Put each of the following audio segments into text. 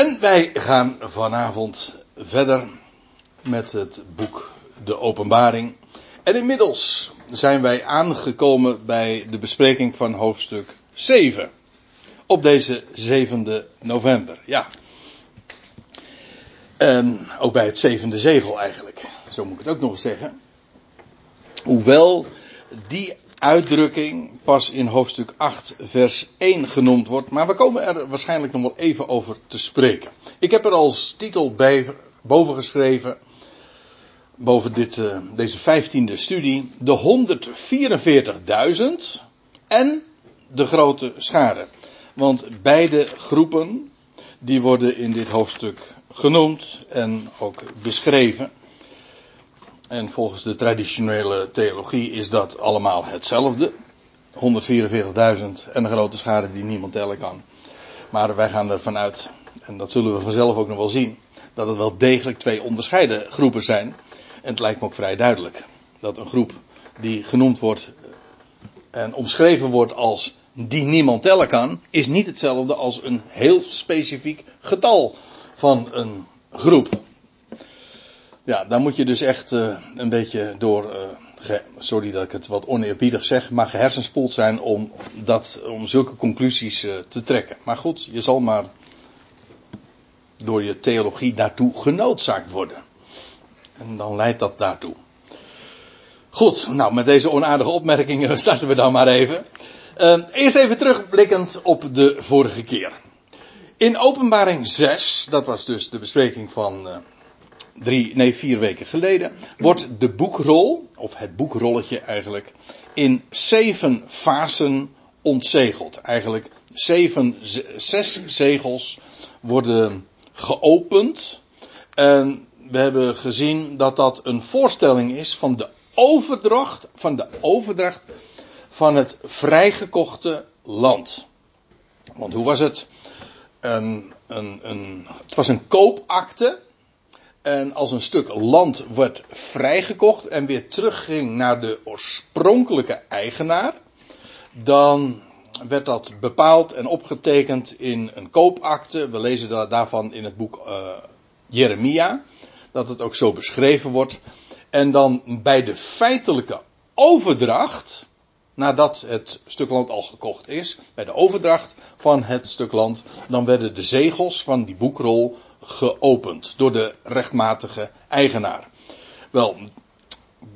En wij gaan vanavond verder met het boek De Openbaring. En inmiddels zijn wij aangekomen bij de bespreking van hoofdstuk 7. Op deze 7e november, ja. Ook bij het zevende zegel eigenlijk. Zo moet ik het ook nog eens zeggen. Hoewel die uitdrukking pas in hoofdstuk 8, vers 1 genoemd wordt. Maar we komen er waarschijnlijk nog wel even over te spreken. Ik heb er als titel boven geschreven. Boven dit, uh, deze vijftiende studie. De 144.000 en de grote schade. Want beide groepen. Die worden in dit hoofdstuk genoemd en ook beschreven. En volgens de traditionele theologie is dat allemaal hetzelfde. 144.000 en een grote schade die niemand tellen kan. Maar wij gaan ervan uit, en dat zullen we vanzelf ook nog wel zien, dat het wel degelijk twee onderscheiden groepen zijn. En het lijkt me ook vrij duidelijk dat een groep die genoemd wordt en omschreven wordt als die niemand tellen kan, is niet hetzelfde als een heel specifiek getal van een groep. Ja, daar moet je dus echt uh, een beetje door, uh, sorry dat ik het wat oneerbiedig zeg, maar gehersenspoeld zijn om, dat, om zulke conclusies uh, te trekken. Maar goed, je zal maar door je theologie daartoe genoodzaakt worden. En dan leidt dat daartoe. Goed, nou met deze onaardige opmerkingen starten we dan maar even. eerst even terugblikkend op de vorige keer. In openbaring 6, dat was dus de bespreking van drie, nee, vier weken geleden, wordt de boekrol, of het boekrolletje eigenlijk, in zeven fasen ontzegeld. Eigenlijk zeven, zes zegels worden geopend. En we hebben gezien dat dat een voorstelling is van de overdracht, van de overdracht van het vrijgekochte land. Want hoe was het? Een, een, een, het was een koopakte en als een stuk land werd vrijgekocht en weer terugging naar de oorspronkelijke eigenaar, dan werd dat bepaald en opgetekend in een koopakte. We lezen daarvan in het boek uh, Jeremia, dat het ook zo beschreven wordt. En dan bij de feitelijke overdracht, nadat het stuk land al gekocht is, bij de overdracht van het stuk land, dan werden de zegels van die boekrol geopend door de rechtmatige eigenaar. Wel,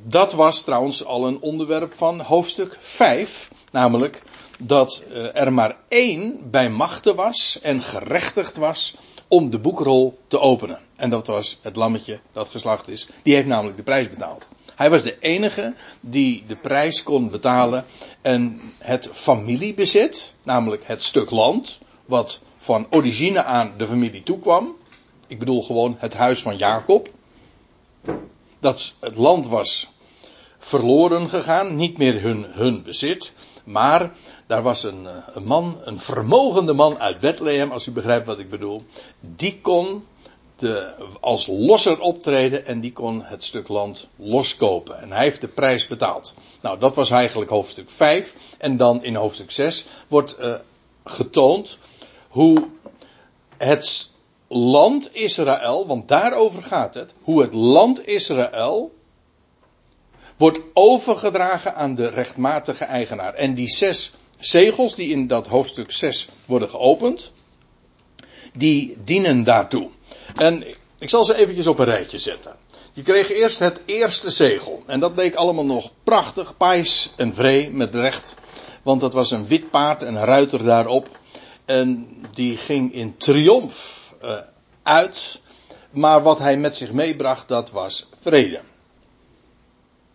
dat was trouwens al een onderwerp van hoofdstuk 5, namelijk dat eh, er maar één bij machten was en gerechtigd was om de boekrol te openen. En dat was het lammetje dat geslacht is. Die heeft namelijk de prijs betaald. Hij was de enige die de prijs kon betalen en het familiebezit, namelijk het stuk land, wat van origine aan de familie toekwam, ik bedoel gewoon het huis van Jacob. Dat het land was verloren gegaan, niet meer hun, hun bezit. Maar daar was een, eh, een man, een vermogende man uit Bethlehem, als u begrijpt wat ik bedoel. Die kon de, als losser optreden en die kon het stuk land loskopen. En hij heeft de prijs betaald. Nou, dat was eigenlijk hoofdstuk 5. En dan in hoofdstuk 6 wordt uh, getoond hoe het land Israël, want daarover gaat het, hoe het land Israël wordt overgedragen aan de rechtmatige eigenaar. En die zes zegels die in dat hoofdstuk 6 worden geopend, die dienen daartoe. En ik zal ze eventjes op een rijtje zetten. Je kreeg eerst het eerste zegel. En dat leek allemaal nog prachtig, pais en vree met recht. Want dat was een wit paard en een ruiter daarop. En die ging in triomf uh, uit. Maar wat hij met zich meebracht, dat was vrede.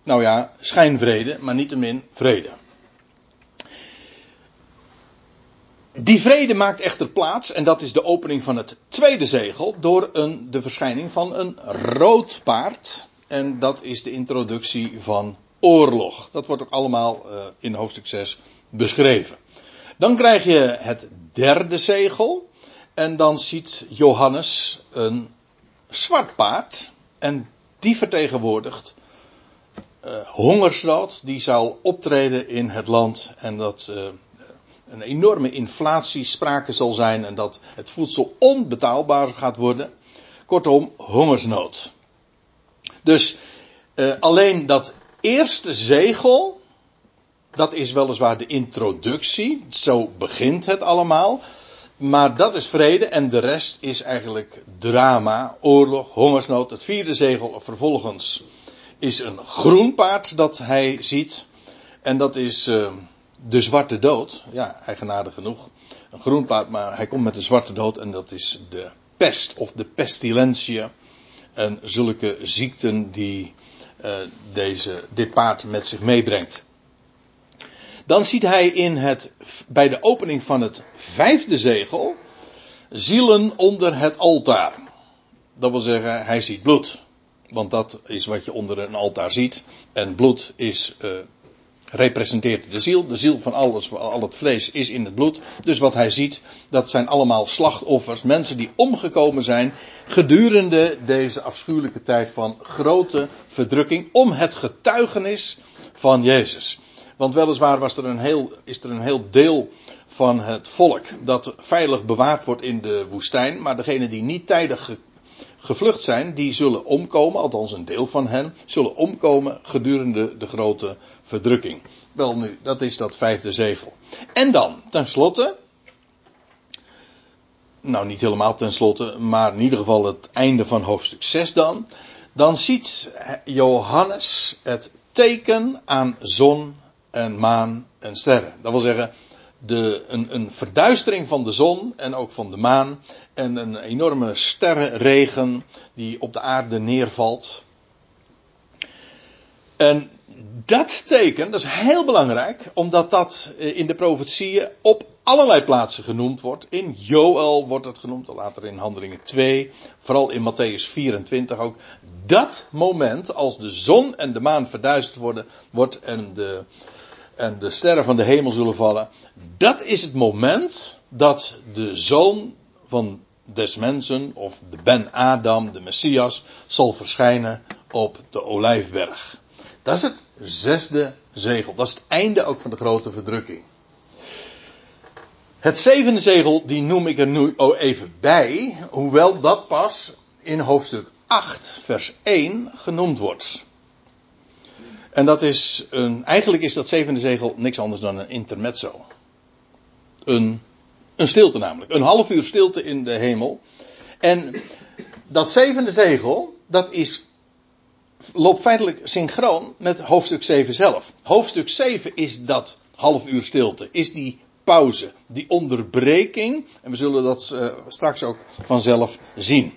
Nou ja, schijnvrede, maar niettemin vrede. Die vrede maakt echter plaats, en dat is de opening van het tweede zegel, door een, de verschijning van een rood paard. En dat is de introductie van oorlog. Dat wordt ook allemaal uh, in hoofdstuk 6 beschreven. Dan krijg je het derde zegel. En dan ziet Johannes een zwart paard. En die vertegenwoordigt uh, hongersnood. Die zal optreden in het land. En dat uh, een enorme inflatie sprake zal zijn en dat het voedsel onbetaalbaar gaat worden. Kortom, hongersnood. Dus uh, alleen dat eerste zegel, dat is weliswaar de introductie, zo begint het allemaal. Maar dat is vrede en de rest is eigenlijk drama, oorlog, hongersnood. Het vierde zegel vervolgens is een groen paard dat hij ziet. En dat is uh, de zwarte dood. Ja, eigenaardig genoeg. Een groen paard, maar hij komt met de zwarte dood en dat is de pest of de pestilentie. En zulke ziekten die uh, deze, dit paard met zich meebrengt. Dan ziet hij in het, bij de opening van het vijfde zegel zielen onder het altaar. Dat wil zeggen, hij ziet bloed. Want dat is wat je onder een altaar ziet. En bloed is, uh, representeert de ziel. De ziel van alles, al het vlees is in het bloed. Dus wat hij ziet, dat zijn allemaal slachtoffers. Mensen die omgekomen zijn gedurende deze afschuwelijke tijd van grote verdrukking. Om het getuigenis van Jezus. Want weliswaar was er een heel, is er een heel deel van het volk dat veilig bewaard wordt in de woestijn. Maar degenen die niet tijdig gevlucht zijn, die zullen omkomen, althans een deel van hen, zullen omkomen gedurende de grote verdrukking. Wel nu, dat is dat vijfde zegel. En dan, tenslotte, nou niet helemaal tenslotte, maar in ieder geval het einde van hoofdstuk 6 dan. Dan ziet Johannes het teken aan zon en maan en sterren. Dat wil zeggen, de, een, een verduistering van de zon en ook van de maan. En een enorme sterrenregen die op de aarde neervalt. En dat teken, dat is heel belangrijk, omdat dat eh, in de profetieën op allerlei plaatsen genoemd wordt. In Joel wordt het genoemd, later in Handelingen 2, vooral in Matthäus 24 ook. Dat moment, als de zon en de maan verduisterd worden, wordt en de, en de sterren van de hemel zullen vallen. Dat is het moment dat de zoon van des mensen, of de Ben Adam, de Messias, zal verschijnen op de Olijfberg. Dat is het zesde zegel. Dat is het einde ook van de grote verdrukking. Het zevende zegel, die noem ik er nu even bij, hoewel dat pas in hoofdstuk 8, vers 1 genoemd wordt. En dat is een, eigenlijk is dat zevende zegel niks anders dan een intermezzo. Een, een stilte namelijk. Een half uur stilte in de hemel. En dat zevende zegel, dat is, loopt feitelijk synchroon met hoofdstuk 7 zelf. Hoofdstuk 7 is dat half uur stilte, is die pauze, die onderbreking. En we zullen dat uh, straks ook vanzelf zien.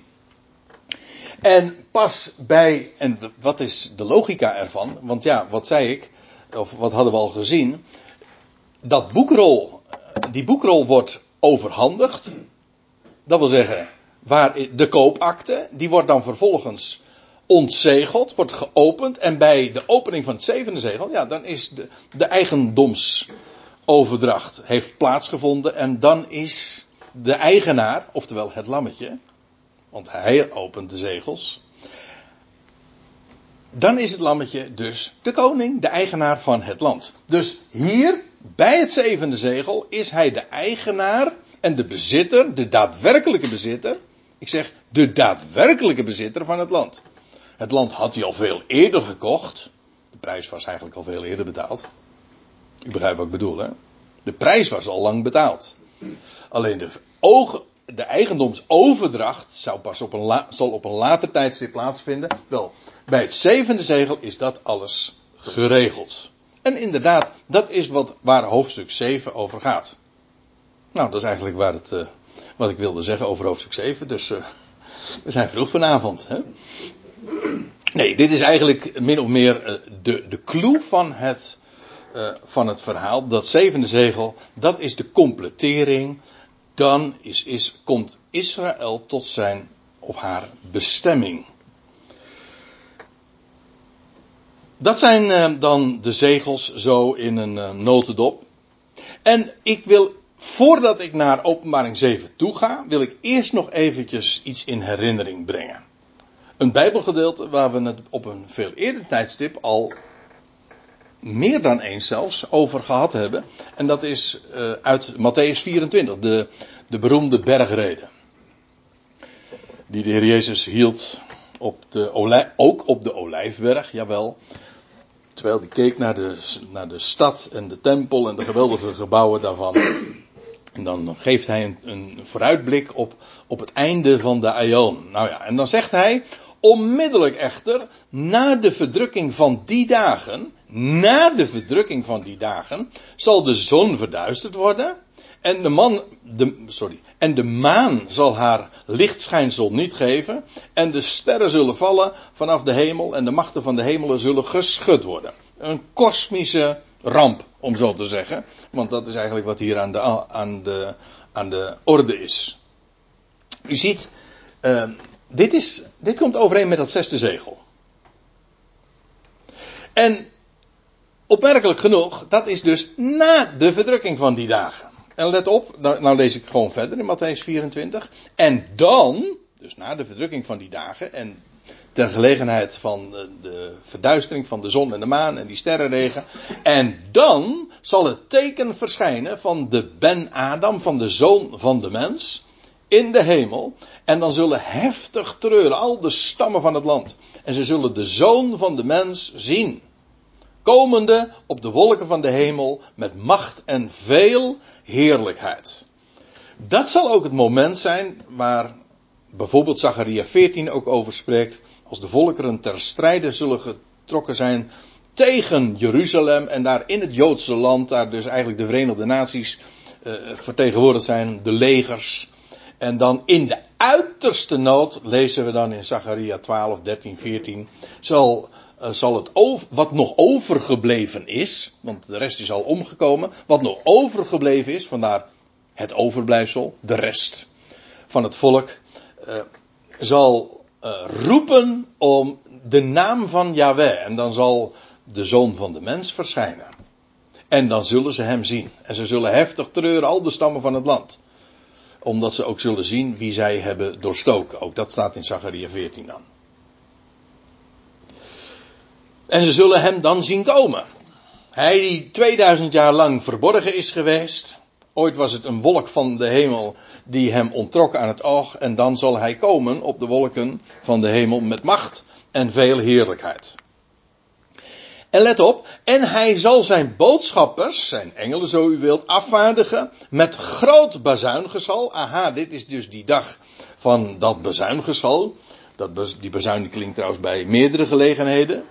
En pas bij, en wat is de logica ervan? Want ja, wat zei ik, of wat hadden we al gezien? Dat boekrol, die boekrol wordt overhandigd. Dat wil zeggen, waar de koopakte, die wordt dan vervolgens ontzegeld, wordt geopend. En bij de opening van het zevende zegel, ja, dan is de, de eigendomsoverdracht heeft plaatsgevonden. En dan is de eigenaar, oftewel het lammetje, want hij opent de zegels. Dan is het lammetje dus de koning, de eigenaar van het land. Dus hier, bij het zevende zegel, is hij de eigenaar en de bezitter, de daadwerkelijke bezitter. Ik zeg de daadwerkelijke bezitter van het land. Het land had hij al veel eerder gekocht. De prijs was eigenlijk al veel eerder betaald. U begrijpt wat ik bedoel, hè? De prijs was al lang betaald. Alleen de ogen, de eigendomsoverdracht zou pas op een zal op een later tijdstip plaatsvinden. Wel, bij het zevende zegel is dat alles geregeld. En inderdaad, dat is wat, waar hoofdstuk 7 over gaat. Nou, dat is eigenlijk waar het, uh, wat ik wilde zeggen over hoofdstuk 7. Dus uh, we zijn vroeg vanavond. Hè? Nee, dit is eigenlijk min of meer uh, de, de clue van het, van het verhaal. Dat zevende zegel, dat is de completering dan is, is, komt Israël tot zijn of haar bestemming. Dat zijn uh, dan de zegels zo in een uh, notendop. En ik wil, voordat ik naar openbaring 7 toe ga, wil ik eerst nog eventjes iets in herinnering brengen. Een bijbelgedeelte waar we het op een veel eerder tijdstip al meer dan eens zelfs over gehad hebben. En dat is uh, uit Matthäus 24, de, de beroemde bergreden. Die de Heer Jezus hield op de ook op de Olijfberg, jawel. Terwijl hij keek naar de, naar de stad en de tempel en de geweldige gebouwen daarvan. En dan geeft hij een, een vooruitblik op, op het einde van de Aion. Nou ja, en dan zegt hij, onmiddellijk echter, na de verdrukking van die dagen, na de verdrukking van die dagen, zal de zon verduisterd worden. En de man, de, sorry, en de maan zal haar lichtschijnsel niet geven. En de sterren zullen vallen vanaf de hemel. En de machten van de hemelen zullen geschud worden. Een kosmische ramp, om zo te zeggen. Want dat is eigenlijk wat hier aan de, aan de, aan de orde is. U ziet, uh, dit, is, dit komt overeen met dat zesde zegel. En opmerkelijk genoeg, dat is dus na de verdrukking van die dagen. En let op, nou, nou, lees ik gewoon verder in Matthäus 24. En dan, dus na de verdrukking van die dagen en ter gelegenheid van de, de verduistering van de zon en de maan en die sterrenregen. En dan zal het teken verschijnen van de Ben-Adam, van de zoon van de mens, in de hemel. En dan zullen heftig treuren al de stammen van het land. En ze zullen de zoon van de mens zien. Komende op de wolken van de hemel met macht en veel heerlijkheid. Dat zal ook het moment zijn waar bijvoorbeeld Zacharia 14 ook over spreekt. Als de volkeren ter strijde zullen getrokken zijn tegen Jeruzalem en daar in het Joodse land, daar dus eigenlijk de Verenigde Naties uh, vertegenwoordigd zijn, de legers. En dan in de uiterste nood, lezen we dan in Zacharia 12, 13, 14, zal zal het over, wat nog overgebleven is, want de rest is al omgekomen, wat nog overgebleven is, vandaar het overblijfsel, de rest van het volk, uh, zal uh, roepen om de naam van Yahweh. En dan zal de zoon van de mens verschijnen. En dan zullen ze hem zien. En ze zullen heftig treuren, al de stammen van het land. Omdat ze ook zullen zien wie zij hebben doorstoken. Ook dat staat in Zachariah 14 dan. En ze zullen hem dan zien komen. Hij die 2000 jaar lang verborgen is geweest. Ooit was het een wolk van de hemel die hem ontrok aan het oog. En dan zal hij komen op de wolken van de hemel met macht en veel heerlijkheid. En let op, en hij zal zijn boodschappers, zijn engelen zo u wilt, afvaardigen met groot bazuingeschal. Aha, dit is dus die dag van dat bazuingeschal. Dat, die bazuin klinkt trouwens bij meerdere gelegenheden.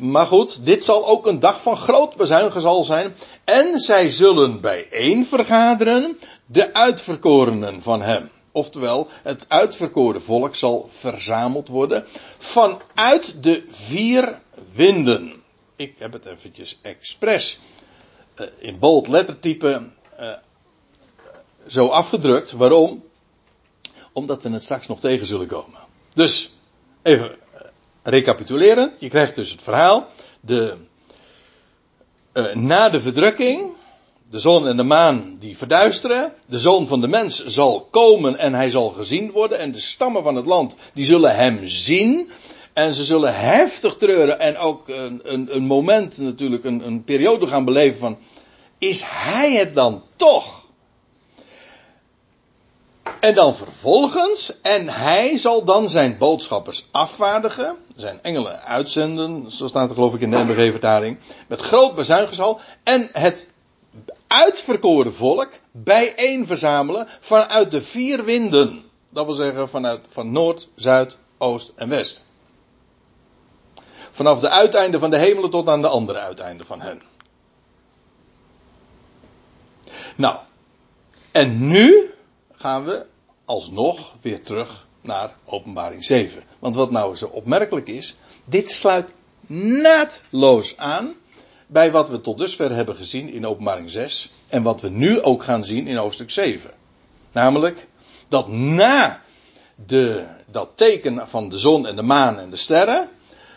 Maar goed, dit zal ook een dag van groot bezuiniging zijn. En zij zullen bijeen vergaderen de uitverkorenen van hem. Oftewel, het uitverkoren volk zal verzameld worden vanuit de vier winden. Ik heb het eventjes expres uh, in bold lettertype uh, zo afgedrukt. Waarom? Omdat we het straks nog tegen zullen komen. Dus, even recapituleren. Je krijgt dus het verhaal. De, uh, na de verdrukking. De zon en de maan die verduisteren. De zoon van de mens zal komen en hij zal gezien worden. En de stammen van het land die zullen hem zien. En ze zullen heftig treuren en ook een, een, een moment natuurlijk, een, een periode gaan beleven van. Is hij het dan toch? En dan vervolgens, en hij zal dan zijn boodschappers afvaardigen, zijn engelen uitzenden, zo staat er geloof ik in de MBG-vertaling, met groot bezuingezal, en het uitverkoren volk bijeen verzamelen vanuit de vier winden. Dat wil zeggen vanuit van noord, zuid, oost en west. Vanaf de uiteinden van de hemelen tot aan de andere uiteinden van hen. Nou, en nu gaan we alsnog weer terug naar openbaring 7. Want wat nou zo opmerkelijk is, dit sluit naadloos aan bij wat we tot dusver hebben gezien in openbaring 6 en wat we nu ook gaan zien in hoofdstuk 7. Namelijk dat na de, dat teken van de zon en de maan en de sterren,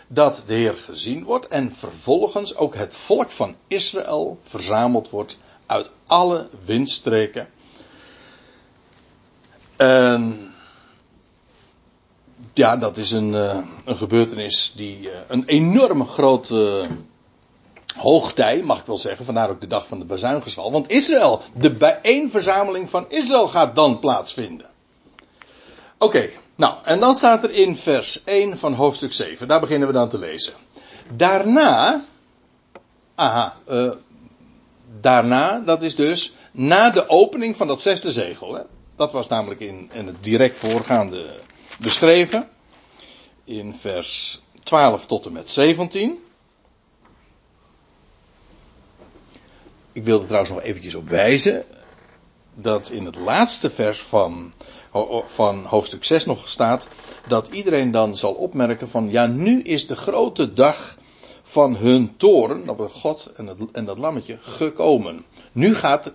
dat de Heer gezien wordt en vervolgens ook het volk van Israël verzameld wordt uit alle windstreken en ja, dat is een, uh, een gebeurtenis die uh, een enorm grote hoogtij, mag ik wel zeggen, vandaar ook de dag van de bazuingeschal. Want Israël, de bijeenverzameling van Israël gaat dan plaatsvinden. Oké, nou, en dan staat er in vers 1 van hoofdstuk 7, daar beginnen we dan te lezen. Daarna, aha, daarna, dat is dus na de opening van dat zesde zegel. Hè? Dat was namelijk in, in het direct voorgaande beschreven. In vers 12 tot en met 17. Ik wil er trouwens nog eventjes op wijzen dat in het laatste vers van, van hoofdstuk 6 nog staat dat iedereen dan zal opmerken van ja, nu is de grote dag van hun toren, dat wordt God en, het, en dat lammetje, gekomen. Nu gaat,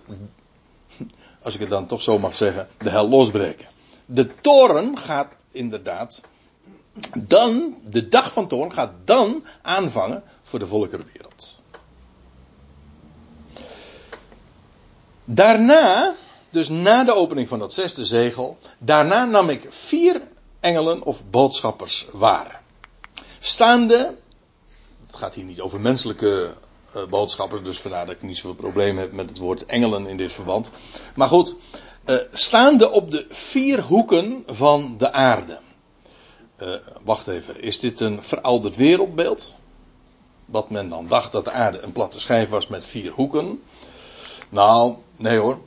als ik het dan toch zo mag zeggen, de hel losbreken. De toren gaat inderdaad dan, de dag van toren gaat dan aanvangen voor de volkerenwereld. Daarna, dus na de opening van dat zesde zegel, daarna nam ik vier engelen of boodschappers waar. Staande, het gaat hier niet over menselijke uh, boodschappers, dus vandaar dat ik niet zoveel probleem heb met het woord engelen in dit verband. Maar goed, uh, staande op de vier hoeken van de aarde. Uh, wacht even, is dit een verouderd wereldbeeld? Wat men dan dacht dat de aarde een platte schijf was met vier hoeken. Nou, nee hoor.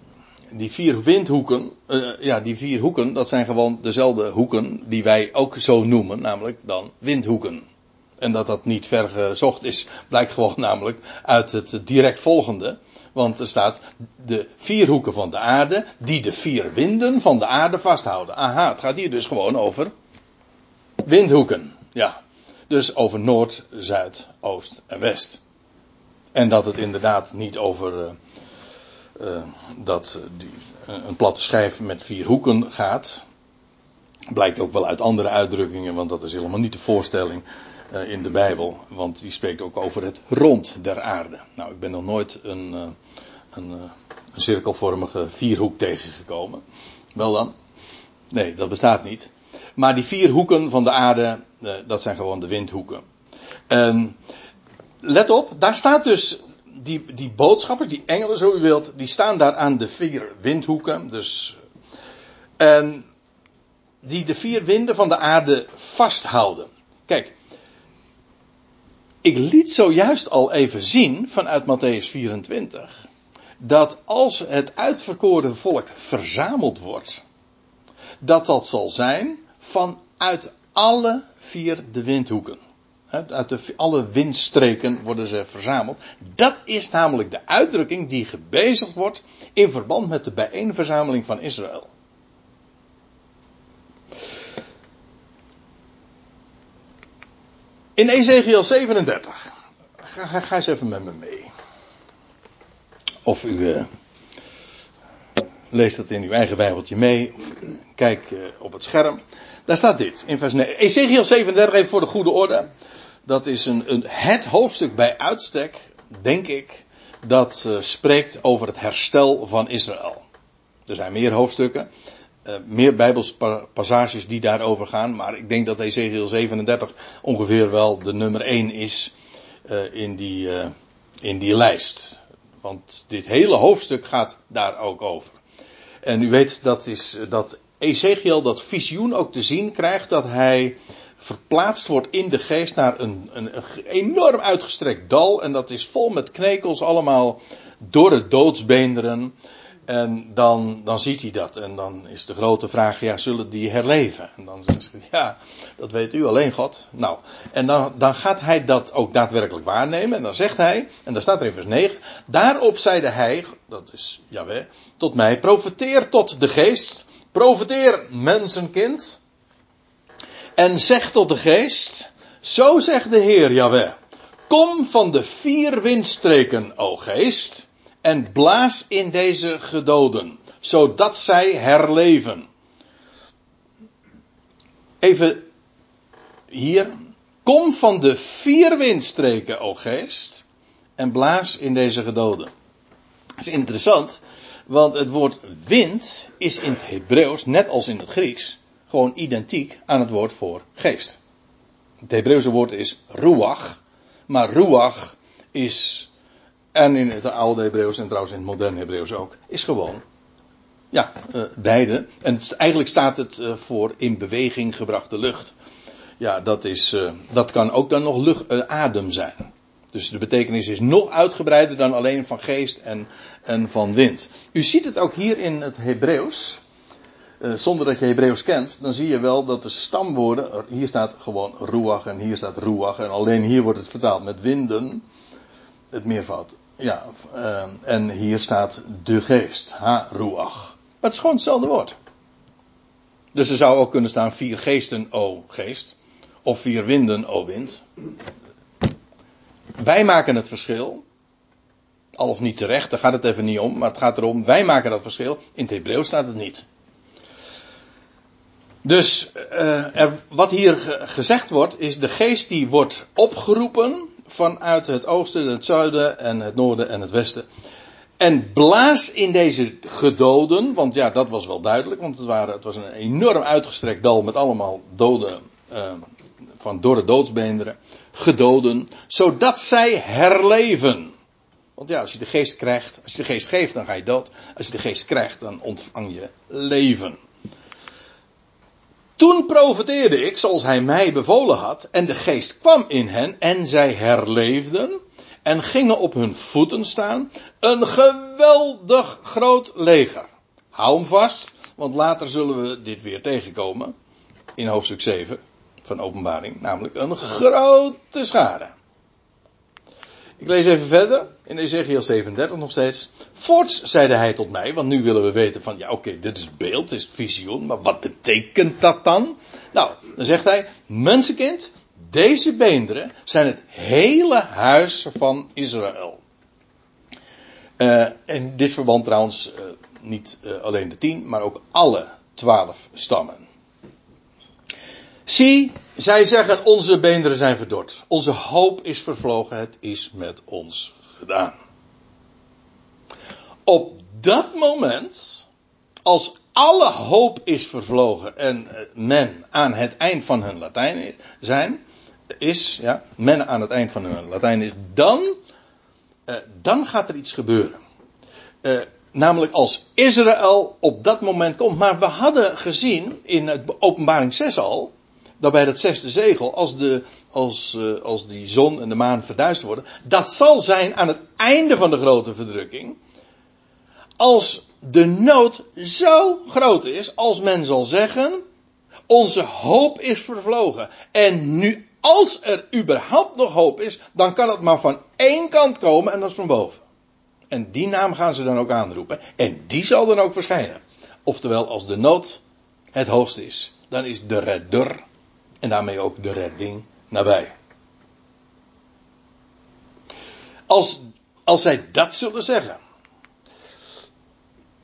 Die vier windhoeken, uh, ja, die vier hoeken, dat zijn gewoon dezelfde hoeken die wij ook zo noemen, namelijk dan windhoeken. En dat dat niet ver gezocht is, blijkt gewoon namelijk uit het direct volgende. Want er staat de vier hoeken van de aarde, die de vier winden van de aarde vasthouden. Aha, het gaat hier dus gewoon over windhoeken. Ja. Dus over noord, zuid, oost en west. En dat het inderdaad niet over uh, uh, dat die, uh, een platte schijf met vier hoeken gaat. Blijkt ook wel uit andere uitdrukkingen, want dat is helemaal niet de voorstelling in de Bijbel. Want die spreekt ook over het rond der aarde. Nou, ik ben nog nooit een, een, een cirkelvormige vierhoek tegengekomen. Wel dan? Nee, dat bestaat niet. Maar die vier hoeken van de aarde, dat zijn gewoon de windhoeken. En let op, daar staat dus die, die boodschappers, die engelen zo u wilt, die staan daar aan de vier windhoeken. Dus, en die de vier winden van de aarde vasthouden. Kijk, ik liet zojuist al even zien vanuit Matthäus 24 dat als het uitverkoren volk verzameld wordt, dat dat zal zijn vanuit alle vier de windhoeken. Uit de, alle windstreken worden ze verzameld. Dat is namelijk de uitdrukking die gebezigd wordt in verband met de bijeenverzameling van Israël. In Ezekiel 37. Ga, eens even met me mee. Of u uh, leest dat in uw eigen bijbeltje mee. Of kijk uh, op het scherm. Daar staat dit in vers 9. Ezekiel 37 even voor de goede orde. Dat is een, een, het hoofdstuk bij uitstek, denk ik, dat spreekt over het herstel van Israël. Er zijn meer hoofdstukken, uh, meer bijbelspassages die daarover gaan, maar ik denk dat Ezekiel 37 ongeveer wel de nummer 1 is uh, in, die, in die lijst. Want dit hele hoofdstuk gaat daar ook over. En u weet dat, is, dat Ezekiel dat visioen ook te zien krijgt dat hij verplaatst wordt in de geest naar een, een, een, enorm uitgestrekt dal. En dat is vol met knekels, allemaal door het doodsbeenderen. En dan, dan ziet hij dat. En dan is de grote vraag, ja, zullen die herleven? En dan zegt hij, ja, dat weet u alleen God. Nou, en dan, dan gaat hij dat ook daadwerkelijk waarnemen. En dan zegt hij, en daar staat er in vers 9, daarop zeide hij, dat is Jaweh, tot mij, profeteer tot de geest, profeteer mensenkind, en zeg tot de geest, zo zegt de Heer Jaweh, kom van de vier windstreken, o geest, en blaas in deze gedoden, zodat zij herleven. Even hier, kom van de vier windstreken, o geest, en blaas in deze gedoden. Dat is interessant, want het woord wind is in het Hebreeuws, net als in het Grieks, gewoon identiek aan het woord voor geest. Het Hebreeuwse woord is ruach, maar ruach is, en in het oude Hebreeuws en trouwens in het moderne Hebreeuws ook, is gewoon, ja, uh, beide. En eigenlijk staat het uh, voor in beweging gebrachte lucht. Ja, dat, is, uh, dat kan ook dan nog lucht, adem zijn. Dus de betekenis is nog uitgebreider dan alleen van geest en, en van wind. U ziet het ook hier in het Hebreeuws. Zonder dat je Hebreeuws kent, dan zie je wel dat de stamwoorden. Hier staat gewoon ruach en hier staat ruach. En alleen hier wordt het vertaald met winden. Het meervoud. Ja, uh, en hier staat de geest. Ha, ruach. Maar het is gewoon hetzelfde woord. Dus er zou ook kunnen staan vier geesten, o geest. Of vier winden, o wind. Wij maken het verschil. Al of niet terecht, daar gaat het even niet om. Maar het gaat erom, wij maken dat verschil. In het Hebreeuws staat het niet. Dus er, wat hier gezegd wordt, is de geest die wordt opgeroepen vanuit het oosten, het zuiden en het noorden en het westen. En blaas in deze gedoden, want ja, dat was wel duidelijk, want het, waren, het was een enorm uitgestrekt dal met allemaal doden uh, van dorre doodsbeenderen gedoden, zodat zij herleven. Want ja, als je de geest krijgt, als je de geest geeft, dan ga je dood. Als je de geest krijgt, dan ontvang je leven. Toen profeteerde ik, zoals hij mij bevolen had, en de geest kwam in hen, en zij herleefden, en gingen op hun voeten staan, een geweldig groot leger. Hou hem vast, want later zullen we dit weer tegenkomen, in hoofdstuk 7 van openbaring, namelijk een grote schade. Ik lees even verder, in Ezekiel 37 nog steeds. Voorts zeide hij tot mij, want nu willen we weten van, ja oké, dit is beeld, dit is visioen, maar wat betekent dat dan? Nou, dan zegt hij, mensenkind, deze beenderen zijn het hele huis van Israël. Uh, in dit verband trouwens uh, niet uh, alleen de tien, maar ook alle twaalf stammen. Zie, zij zeggen onze beenderen zijn verdord. Onze hoop is vervlogen, het is met ons gedaan. Op dat moment, als alle hoop is vervlogen en men aan het eind van hun Latijn zijn, is, ja, men aan het eind van hun Latijn is, dan, uh, dan gaat er iets gebeuren. Uh, namelijk als Israël op dat moment komt. Maar we hadden gezien in het openbaring 6 al, dat bij dat zesde zegel, als, de, als, als die zon en de maan verduisterd worden, dat zal zijn aan het einde van de grote verdrukking. Als de nood zo groot is, als men zal zeggen, onze hoop is vervlogen. En nu, als er überhaupt nog hoop is, dan kan het maar van één kant komen en dat is van boven. En die naam gaan ze dan ook aanroepen. En die zal dan ook verschijnen. Oftewel, als de nood het hoogste is, dan is de redder en daarmee ook de redding nabij. Als, als zij dat zullen zeggen.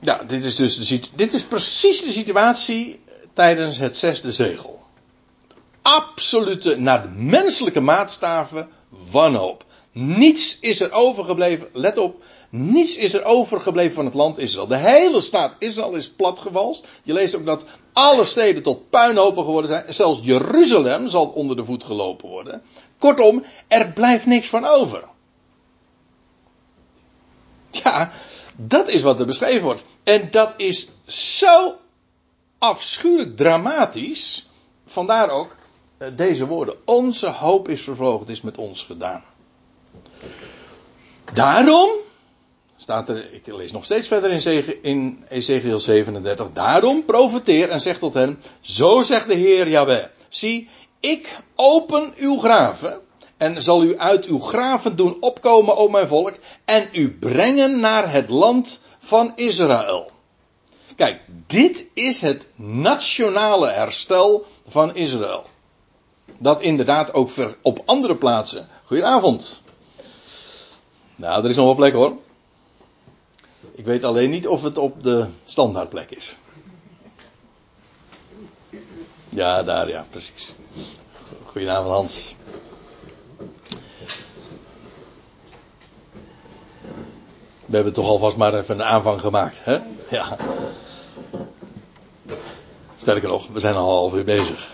Ja, dit is dus dit is precies de situatie tijdens het zesde zegel. Absolute, naar de menselijke maatstaven, wanhoop. Niets is er overgebleven, let op, niets is er overgebleven van het land Israël. De hele staat Israël is platgewalst. Je leest ook dat alle steden tot puinhopen geworden zijn. Zelfs Jeruzalem zal onder de voet gelopen worden. Kortom, er blijft niks van over. Ja, dat is wat er beschreven wordt. En dat is zo afschuwelijk dramatisch. Vandaar ook eh, deze woorden. Onze hoop is vervlogen, het is met ons gedaan. Daarom staat er, ik lees nog steeds verder in, Ezekiel 37. Daarom profeteer en zeg tot hen, zo zegt de Heer Jahweh. Zie, ik open uw graven en zal u uit uw graven doen opkomen, o mijn volk, en u brengen naar het land van Israël. Kijk, dit is het nationale herstel van Israël. Dat inderdaad ook op andere plaatsen. Goedenavond. Nou, er is nog wel plek hoor. Ik weet alleen niet of het op de standaardplek is. Ja, daar ja, precies. Goedenavond Hans. We hebben toch alvast maar even een aanvang gemaakt, hè? Ja. Sterker nog, we zijn al half uur bezig.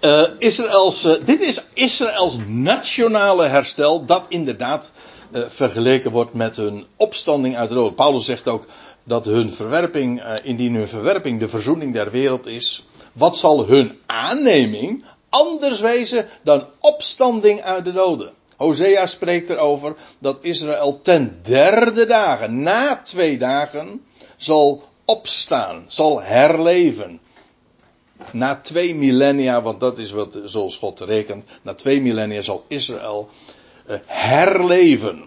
Uh, Israëls, uh, dit is Israëls nationale herstel, dat inderdaad uh, vergeleken wordt met hun opstanding uit de dood. Paulus zegt ook dat hun verwerping, indien hun verwerping de verzoening der wereld is, wat zal hun aanneming anders wezen dan opstanding uit de doden? Hosea spreekt erover dat Israël ten derde dagen, na twee dagen, zal opstaan, zal herleven. Na twee millennia, want dat is wat zoals God rekent, na twee millennia zal Israël uh, herleven.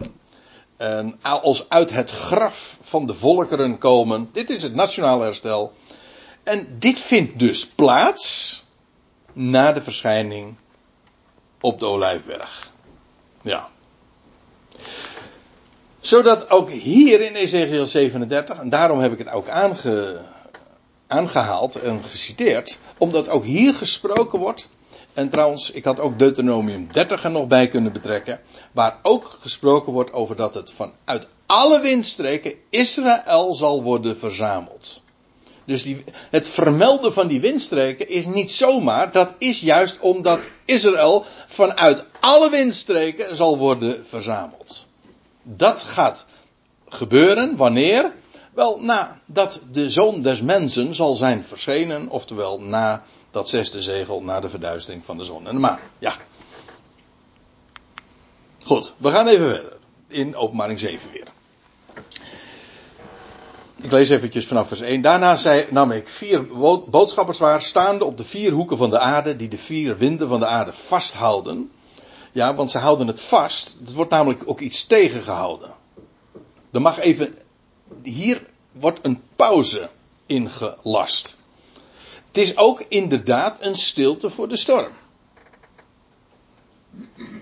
En als uit het graf van de volkeren komen. Dit is het nationale herstel. En dit vindt dus plaats na de verschijning op de Olijfberg. Ja. Zodat ook hier in Ezekiel 37, en daarom heb ik het ook aange, aangehaald en geciteerd, omdat ook hier gesproken wordt. En trouwens, ik had ook Deuteronomium 30 er nog bij kunnen betrekken, waar ook gesproken wordt over dat het vanuit alle windstreken Israël zal worden verzameld. Dus die, het vermelden van die windstreken is niet zomaar, dat is juist omdat Israël vanuit alle windstreken zal worden verzameld. Dat gaat gebeuren wanneer? Wel, nadat de zoon des mensen zal zijn verschenen, oftewel na dat zesde zegel, na de verduistering van de zon en de maan. Ja. Goed, we gaan even verder. In openbaring 7 weer. Ik lees eventjes vanaf vers 1. Daarna zei, nam ik vier boodschappers waar, staande op de vier hoeken van de aarde, die de vier winden van de aarde vasthouden. Ja, want ze houden het vast. Het wordt namelijk ook iets tegengehouden. Er mag even, hier wordt een pauze ingelast. Het is ook inderdaad een stilte voor de storm.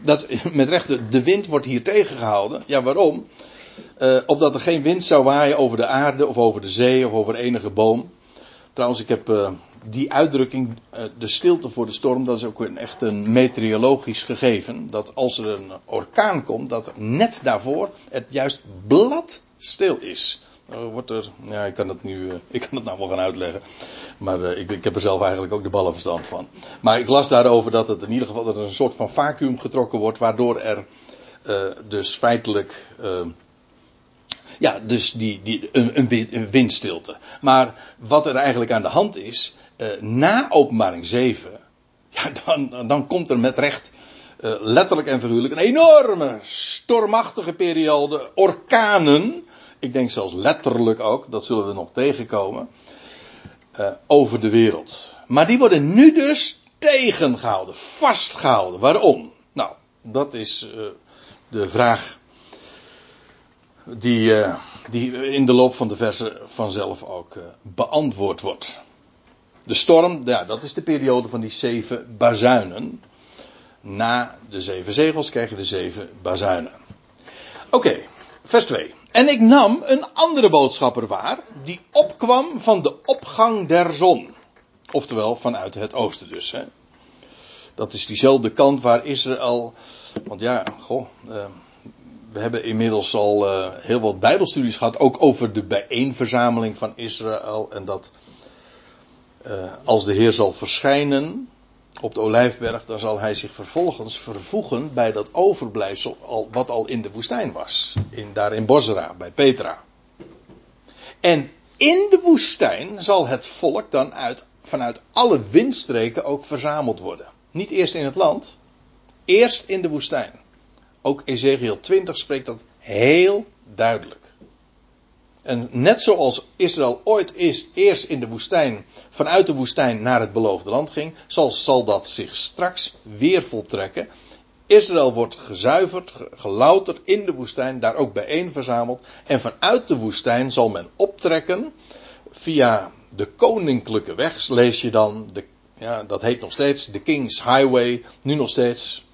Dat, met recht, de wind wordt hier tegengehouden. Ja, waarom? Uh, opdat er geen wind zou waaien over de aarde of over de zee of over enige boom. Trouwens, ik heb uh, die uitdrukking, uh, de stilte voor de storm, dat is ook een, echt een meteorologisch gegeven. Dat als er een orkaan komt, dat net daarvoor het juist bladstil is. Dan wordt er, ja, ik kan dat nu, ik kan dat nou wel gaan uitleggen. Maar ik, ik, heb er zelf eigenlijk ook de ballenverstand van. Maar ik las daarover dat het in ieder geval dat er een soort van vacuüm getrokken wordt, waardoor er dus feitelijk ja, dus die, die, een, een, windstilte. Maar wat er eigenlijk aan de hand is, uh, na openbaring 7, ja, dan, dan komt er met recht, uh, letterlijk en figuurlijk, een enorme stormachtige periode, orkanen, ik denk zelfs letterlijk ook, dat zullen we nog tegenkomen, uh, over de wereld. Maar die worden nu dus tegengehouden, vastgehouden. Waarom? Nou, dat is de vraag die, uh, die in de loop van de versen vanzelf ook uh, beantwoord wordt. De storm, ja, dat is de periode van die zeven bazuinen. Na de zeven zegels krijg je de zeven bazuinen. Oké, vers 2. En ik nam een andere boodschapper waar, die opkwam van de opgang der zon. Oftewel vanuit het oosten dus. Hè. Dat is diezelfde kant waar Israël. Want ja, goh. Uh, we hebben inmiddels al uh, heel wat Bijbelstudies gehad, ook over de bijeenverzameling van Israël. En dat uh, als de Heer zal verschijnen op de Olijfberg, dan zal hij zich vervolgens vervoegen bij dat overblijfsel al, wat al in de woestijn was. In, daar in Bosra, bij Petra. En in de woestijn zal het volk dan uit, vanuit alle windstreken ook verzameld worden. Niet eerst in het land, eerst in de woestijn. Ook Ezekiel 20 spreekt dat heel duidelijk. En net zoals Israël ooit is, eerst in de woestijn, vanuit de woestijn naar het beloofde land ging, zal, zal dat zich straks weer voltrekken. Israël wordt gezuiverd, gelouterd in de woestijn, daar ook bijeen verzameld. En vanuit de woestijn zal men optrekken via de koninklijke weg, lees je dan, de, ja, dat heet nog steeds de King's Highway, nu nog steeds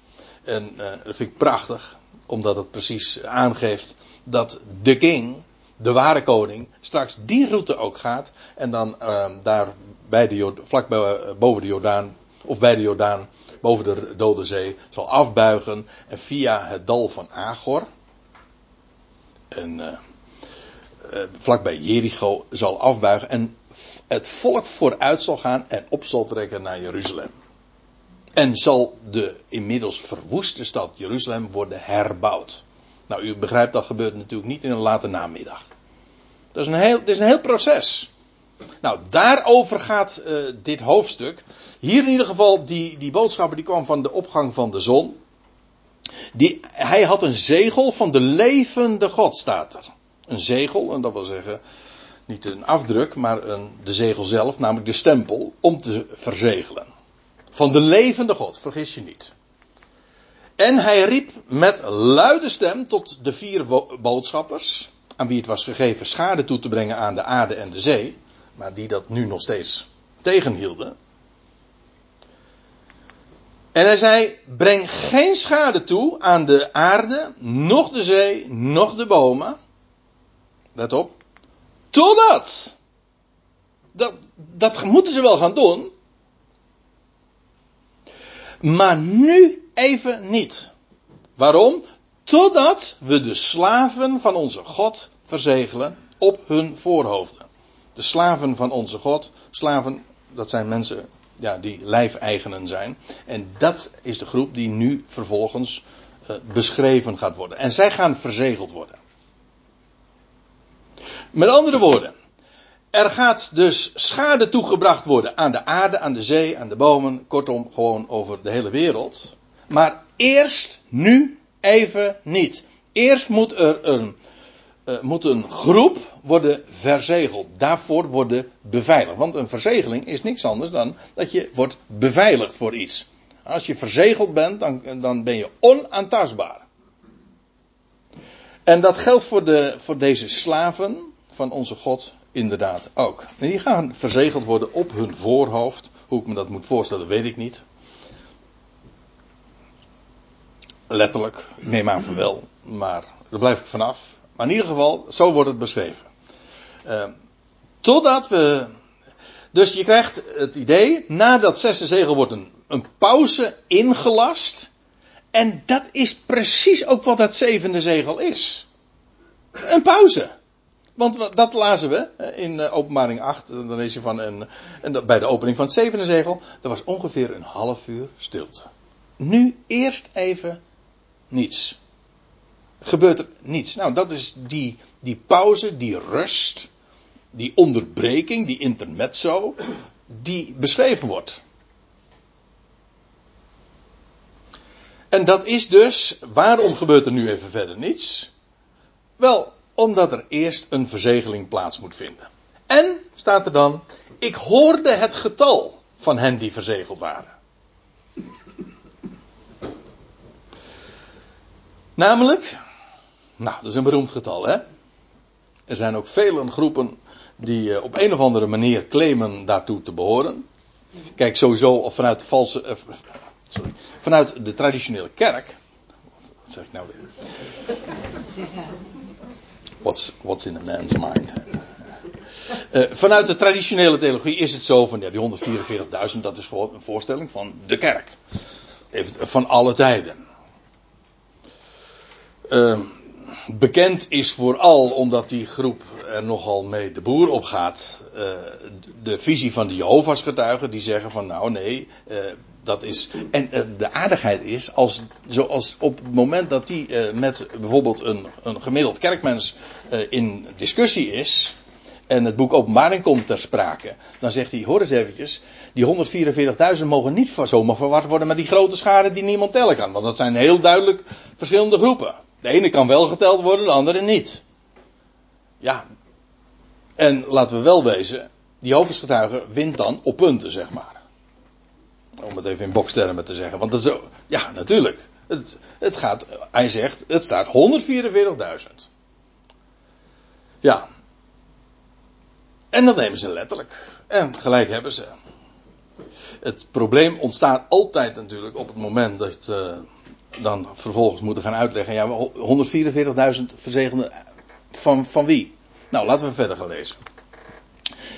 en uh, dat vind ik prachtig, omdat het precies aangeeft dat de king, de ware koning, straks die route ook gaat. En dan uh, daar bij de, vlak bij, uh, boven de Jordaan, of bij de Jordaan, boven de Dode Zee, zal afbuigen. En via het dal van Agor, en uh, vlak bij Jericho, zal afbuigen. En het volk vooruit zal gaan en op zal trekken naar Jeruzalem. En zal de inmiddels verwoeste stad Jeruzalem worden herbouwd. Nou, u begrijpt dat gebeurt natuurlijk niet in een late namiddag. Dat is een heel, het is een heel proces. Nou, daarover gaat uh, dit hoofdstuk. Hier in ieder geval, die, die boodschapper die kwam van de opgang van de zon. Die, hij had een zegel van de levende God, staat er. Een zegel, en dat wil zeggen, niet een afdruk, maar een, de zegel zelf, namelijk de stempel, om te verzegelen. Van de levende God, vergis je niet. En hij riep met luide stem tot de vier boodschappers, aan wie het was gegeven schade toe te brengen aan de aarde en de zee, maar die dat nu nog steeds tegenhielden. En hij zei: Breng geen schade toe aan de aarde, noch de zee, noch de bomen. Let op. Totdat. Dat, dat moeten ze wel gaan doen. Maar nu even niet. Waarom? Totdat we de slaven van onze God verzegelen op hun voorhoofden. De slaven van onze God. Slaven, dat zijn mensen ja, die lijfeigenen zijn. En dat is de groep die nu vervolgens uh, beschreven gaat worden. En zij gaan verzegeld worden. Met andere woorden, er gaat dus schade toegebracht worden aan de aarde, aan de zee, aan de bomen, kortom gewoon over de hele wereld. Maar eerst nu even niet. Eerst moet er een, uh, moet een groep worden verzegeld. Daarvoor worden beveiligd. Want een verzegeling is niks anders dan dat je wordt beveiligd voor iets. Als je verzegeld bent, dan, dan ben je onaantastbaar. En dat geldt voor, de, voor deze slaven van onze God inderdaad ook. En die gaan verzegeld worden op hun voorhoofd. Hoe ik me dat moet voorstellen, weet ik niet. Letterlijk, ik neem aan van wel, maar daar blijf ik vanaf. Maar in ieder geval, zo wordt het beschreven. Uh, totdat we. Dus je krijgt het idee, na dat zesde zegel wordt een, een pauze ingelast. En dat is precies ook wat het zevende zegel is. Een pauze. Want dat lazen we in eh, openbaring 8. Dan lees je van een, en bij de opening van het zevende zegel. Er was ongeveer een half uur stilte. Nu eerst even niets. Gebeurt er niets. Nou, dat is die, die pauze, die rust, die onderbreking, die intermezzo, die beschreven wordt. En dat is dus, waarom gebeurt er nu even verder niets? Wel, omdat er eerst een verzegeling plaats moet vinden. En, staat er dan, ik hoorde het getal van hen die verzegeld waren. Namelijk, nou, dat is een beroemd getal, hè? Er zijn ook vele groepen die eh, op een of andere manier claimen daartoe te behoren. Kijk, sowieso of vanuit valse, uh, sorry, vanuit de traditionele kerk. Wat, wat zeg ik nou weer? What's, what's in a man's mind? Uh, vanuit de traditionele theologie is het zo van ja, die 144.000, dat is gewoon een voorstelling van de kerk. Van alle tijden. Uh, bekend is vooral omdat die groep er nogal mee de boer op gaat. Uh, de visie van de Jehovah's getuigen die zeggen van nou nee, uh, dat is. En uh, de aardigheid is, als, zoals op het moment dat die met bijvoorbeeld een, een gemiddeld kerkmens in discussie is. En het boek Openbaring komt ter sprake. Dan zegt hij, hoor eens eventjes. Die 144.000 mogen niet zomaar verward worden met die grote schade die niemand tellen kan. Want dat zijn heel duidelijk verschillende groepen. De ene kan wel geteld worden, de andere niet. Ja. En laten we wel wezen, die hoofdgetuige wint dan op punten, zeg maar. Om het even in bokstermen te zeggen. Want dat zo, ja, natuurlijk. Het, het gaat, hij zegt, het staat 144.000. Ja. En dat nemen ze letterlijk. En gelijk hebben ze. Het probleem ontstaat altijd natuurlijk op het moment dat, uh, dan vervolgens moeten gaan uitleggen. Ja, 144.000 verzegelde van, van wie? Nou, laten we verder gaan lezen.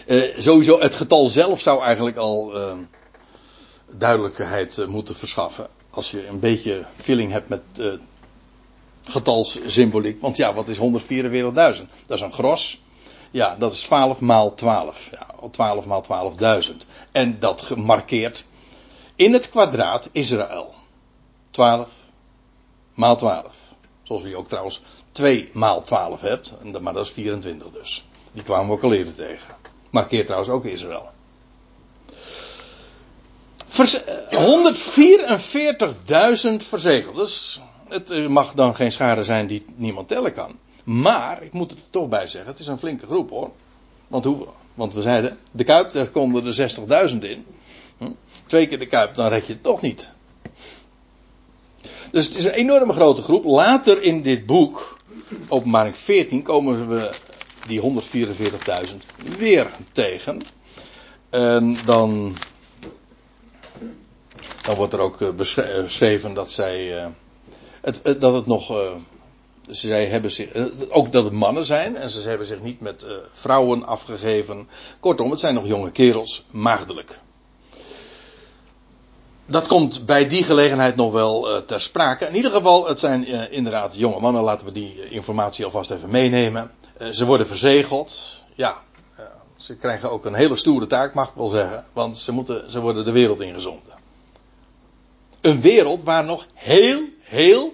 Uh, sowieso, het getal zelf zou eigenlijk al duidelijkheid uh, moeten verschaffen. Als je een beetje feeling hebt met getalssymboliek. Want ja, wat is 144.000? Dat is een gros. Ja, dat is 12 maal 12. Ja, 12 maal 12.000. En dat gemarkeerd in het kwadraat Israël. 12 maal 12. Zoals je ook trouwens 2 maal 12 hebt, maar dat is 24 dus. Die kwamen we ook al eerder tegen. Markeert trouwens ook Israël. 144.000 verzegeld. Dus het eh, mag dan geen schade zijn die niemand tellen kan. Maar, ik moet er toch bij zeggen, het is een flinke groep hoor. Want, hoe, want we zeiden, de Kuip, daar konden er 60.000 in. Hm? Twee keer de Kuip, dan red je het toch niet. Dus het is een enorme grote groep. Later in dit boek, openbaring 14, komen we die 144.000 weer tegen. En dan, dan wordt er ook eh, beschreven dat zij. Eh, het, dat het nog. Zij hebben zich, ook dat het mannen zijn en ze hebben zich niet met vrouwen afgegeven. Kortom, het zijn nog jonge kerels, maagdelijk dat komt bij die gelegenheid nog wel ter sprake. In ieder geval, het zijn inderdaad jonge mannen. Laten we die informatie alvast even meenemen. Ze worden verzegeld. Ja, ze krijgen ook een hele stoere taak, mag ik wel zeggen. Want ze, moeten, ze worden de wereld ingezonden. Een wereld waar nog heel, heel,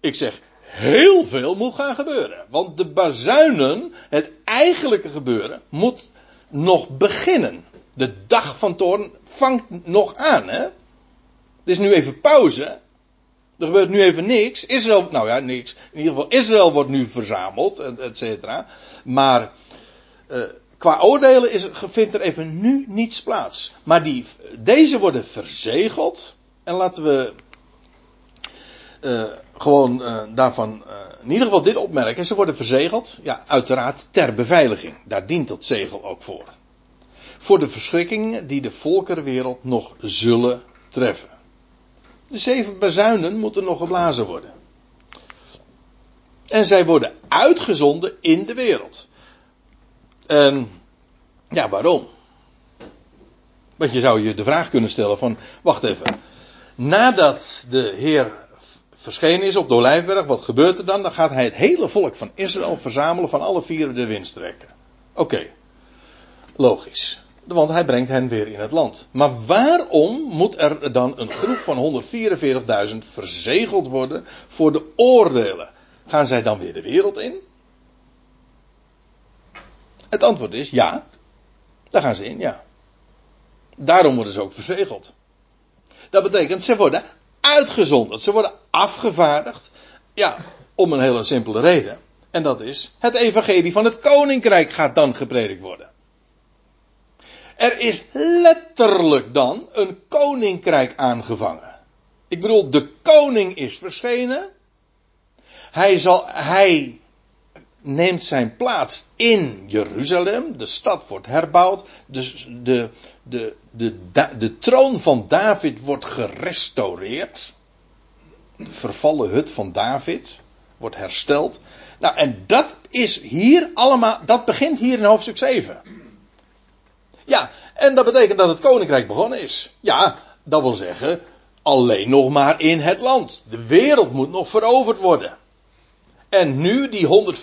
ik zeg heel veel moet gaan gebeuren. Want de bazuinen, het eigenlijke gebeuren, moet nog beginnen. De dag van toorn vangt nog aan, hè? Het is nu even pauze. Er gebeurt nu even niks. Israël, nou ja, niks. In ieder geval, Israël wordt nu verzameld, et cetera. Maar uh, qua oordelen is, vindt er even nu niets plaats. Maar die, deze worden verzegeld. En laten we uh, gewoon uh, daarvan in ieder geval dit opmerken. Ze worden verzegeld, ja, uiteraard ter beveiliging. Daar dient dat zegel ook voor. Voor de verschrikkingen die de volkerenwereld nog zullen treffen. De zeven bazuinen moeten nog geblazen worden. En zij worden uitgezonden in de wereld. En ja, waarom? Want je zou je de vraag kunnen stellen van, wacht even. Nadat de Heer verschenen is op de Olijfberg, wat gebeurt er dan? Dan gaat hij het hele volk van Israël verzamelen van alle vier de windstrekken. Oké, logisch. Want hij brengt hen weer in het land. Maar waarom moet er dan een groep van 144.000 verzegeld worden voor de oordelen? Gaan zij dan weer de wereld in? Het antwoord is ja. Daar gaan ze in, ja. Daarom worden ze ook verzegeld. Dat betekent, ze worden uitgezonderd. Ze worden afgevaardigd. Ja, om een hele simpele reden. En dat is, het evangelie van het koninkrijk gaat dan gepredikt worden. Er is letterlijk dan een koninkrijk aangevangen. Ik bedoel, de koning is verschenen. Hij, zal, hij neemt zijn plaats in Jeruzalem. De stad wordt herbouwd. Dus de, de, de, de, de troon van David wordt gerestaureerd. De vervallen hut van David wordt hersteld. Nou, en dat is hier allemaal, dat begint hier in hoofdstuk 7. Ja, en dat betekent dat het koninkrijk begonnen is. Ja, dat wil zeggen, alleen nog maar in het land. De wereld moet nog veroverd worden. En nu, die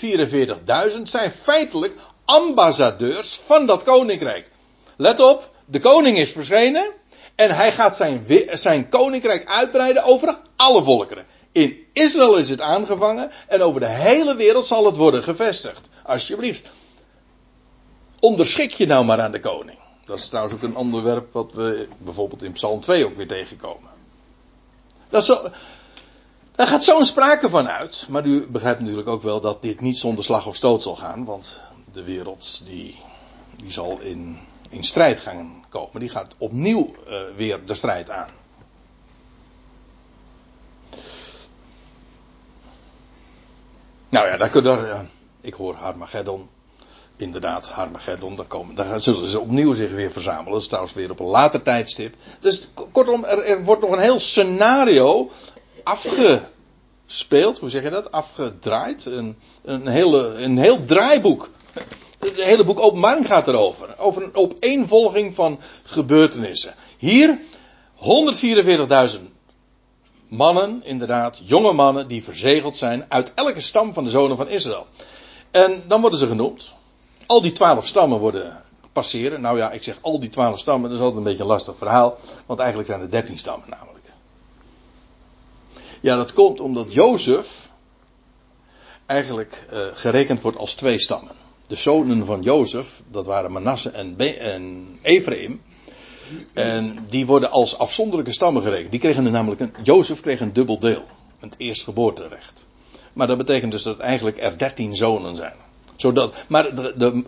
144.000 zijn feitelijk ambassadeurs van dat koninkrijk. Let op, de koning is verschenen. En hij gaat zijn, zijn koninkrijk uitbreiden over alle volkeren. In Israël is het aangevangen en over de hele wereld zal het worden gevestigd. Alsjeblieft onderschik je nou maar aan de koning. Dat is trouwens ook een onderwerp wat we bijvoorbeeld in Psalm 2 ook weer tegenkomen. Dat is zo, daar gaat zo'n sprake van uit. Maar u begrijpt natuurlijk ook wel dat dit niet zonder slag of stoot zal gaan. Want de wereld die, die zal in, in strijd gaan komen. Die gaat opnieuw uh, weer de strijd aan. Nou ja, daar kun je. Uh, ik hoor Harmageddon inderdaad Harmageddon, dan, komen, dan zullen ze opnieuw zich weer verzamelen. Dat is trouwens weer op een later tijdstip. Dus kortom, er, er wordt nog een heel scenario afgespeeld. Hoe zeg je dat? Afgedraaid. Een, een, hele, een heel draaiboek. Het hele boek Openbaring gaat erover. Over een opeenvolging van gebeurtenissen. Hier 144.000 mannen, inderdaad, jonge mannen die verzegeld zijn uit elke stam van de zonen van Israël. En dan worden ze genoemd. Al die twaalf stammen worden passeren. Nou ja, ik zeg al die twaalf stammen, dat is altijd een beetje een lastig verhaal. Want eigenlijk zijn er dertien stammen namelijk. Ja, dat komt omdat Jozef eigenlijk uh, gerekend wordt als twee stammen. De zonen van Jozef, dat waren Manasse en, Be en Ephraim. En die worden als afzonderlijke stammen gerekend. Die kregen namelijk een, Jozef kreeg een dubbel deel. Het eerstgeboorterecht. Maar dat betekent dus dat eigenlijk er dertien zonen zijn. Zodat, maar de,